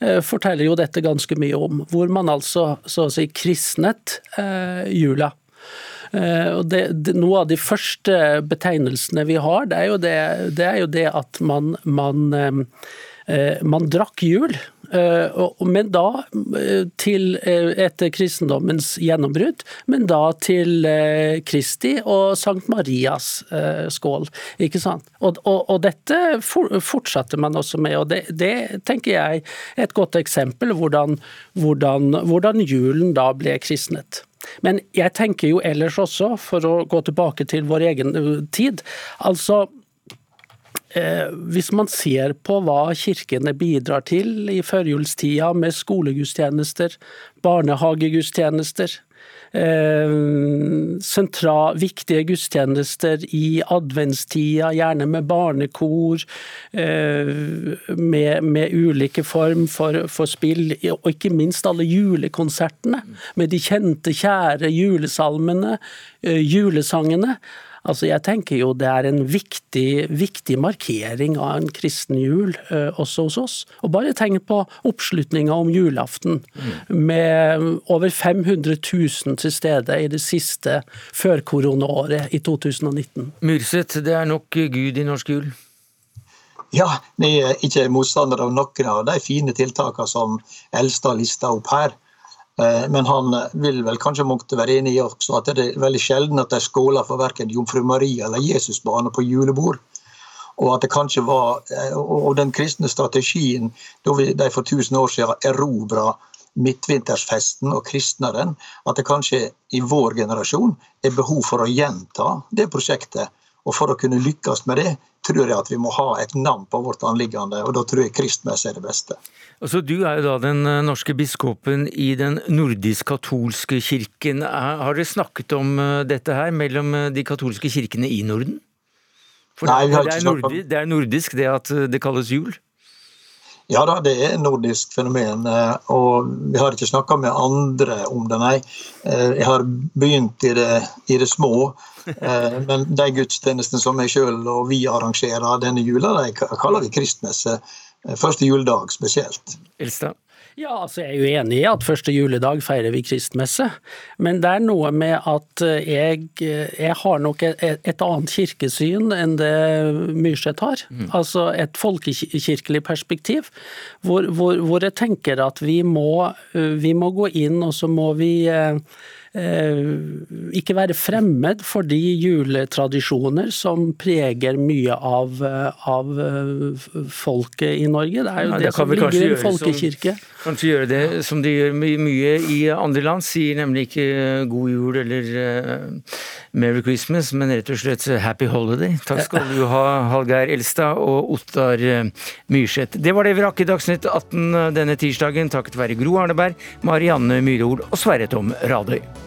eh, forteller jo dette ganske mye om. Hvor man altså så å si kristnet eh, jula. Eh, det, det, noe av de første betegnelsene vi har, det er jo det, det, er jo at man, man, eh, man drakk jul. Eh, men da eh, til eh, etter kristendommens gjennombrudd, men da til Kristi og Sankt Marias skål. ikke sant? Og, og, og dette fortsatte man også med, og det, det, tenker jeg er et godt eksempel hvordan, hvordan, hvordan julen da ble kristnet. Men jeg tenker jo ellers også, for å gå tilbake til vår egen tid, altså hvis man ser på hva kirkene bidrar til i førjulstida med skolegudstjenester, barnehagegudstjenester, eh, sentra, viktige gudstjenester i adventstida, gjerne med barnekor, eh, med, med ulike form for, for, spill, og ikke minst alle julekonsertene med de kjente, kjære julesalmene, julesangene. Altså, jeg tenker jo det er en viktig, viktig markering av en kristen jul uh, også hos oss. Og bare tenk på oppslutninga om julaften, mm. med over 500 000 til stede i det siste førkoronaåret i 2019. Myrseth, det er nok Gud i norsk jul? Ja, vi er ikke motstandere av noen av de fine tiltakene som Elstad lista opp her. Eh, men han vil vel kanskje måtte være enig i også at det er veldig sjelden at de skåler for verken Jomfru Maria eller Jesusbarnet på julebord. Og at det kanskje var, eh, og den kristne strategien da de for 1000 år siden erobra midtvintersfesten og kristna den, at det kanskje i vår generasjon er behov for å gjenta det prosjektet. Og for å kunne lykkes med det, tror jeg at vi må ha et navn på vårt anliggende, og da tror jeg kristmesse er det beste. Altså, du er jo da den eh, norske biskopen i den nordisk-katolske kirken. Har dere snakket om eh, dette her mellom eh, de katolske kirkene i Norden? For Nei, vi har ikke snakket om Det er nordisk det at det kalles jul? Ja da, det er et nordisk fenomen. Og vi har ikke snakka med andre om det, nei. Jeg har begynt i det, i det små. Men de gudstjenestene som jeg sjøl og vi arrangerer denne jula, de kaller vi kristmesse. Eh, første juledag spesielt. Elstad? Ja, altså Jeg er jo enig i at første juledag feirer vi kristmesse, men det er noe med at jeg, jeg har nok et, et, annet kirkesyn enn det Myrseth har. Mm. Altså et folkekirkelig perspektiv, hvor, hvor, hvor, jeg tenker at vi må, vi må gå inn og så må vi eh, Eh, ikke være fremmed for de juletradisjoner som preger mye av, eh, av eh, folket i Norge. Det er jo ja, det, som ligger i en folkekirke. Som, kanskje gjøre det som de gjør mye i andre land, sier nemlig ikke god jul eller Merry Christmas, men rett og slett Happy Holiday. Takk skal du ha, Hallgeir Elstad og Ottar Myrseth. Det var det vi rakk i Dagsnytt 18 denne tirsdagen, takket være Gro Arneberg, Marianne Myhrol og Sverre Tom Radøy.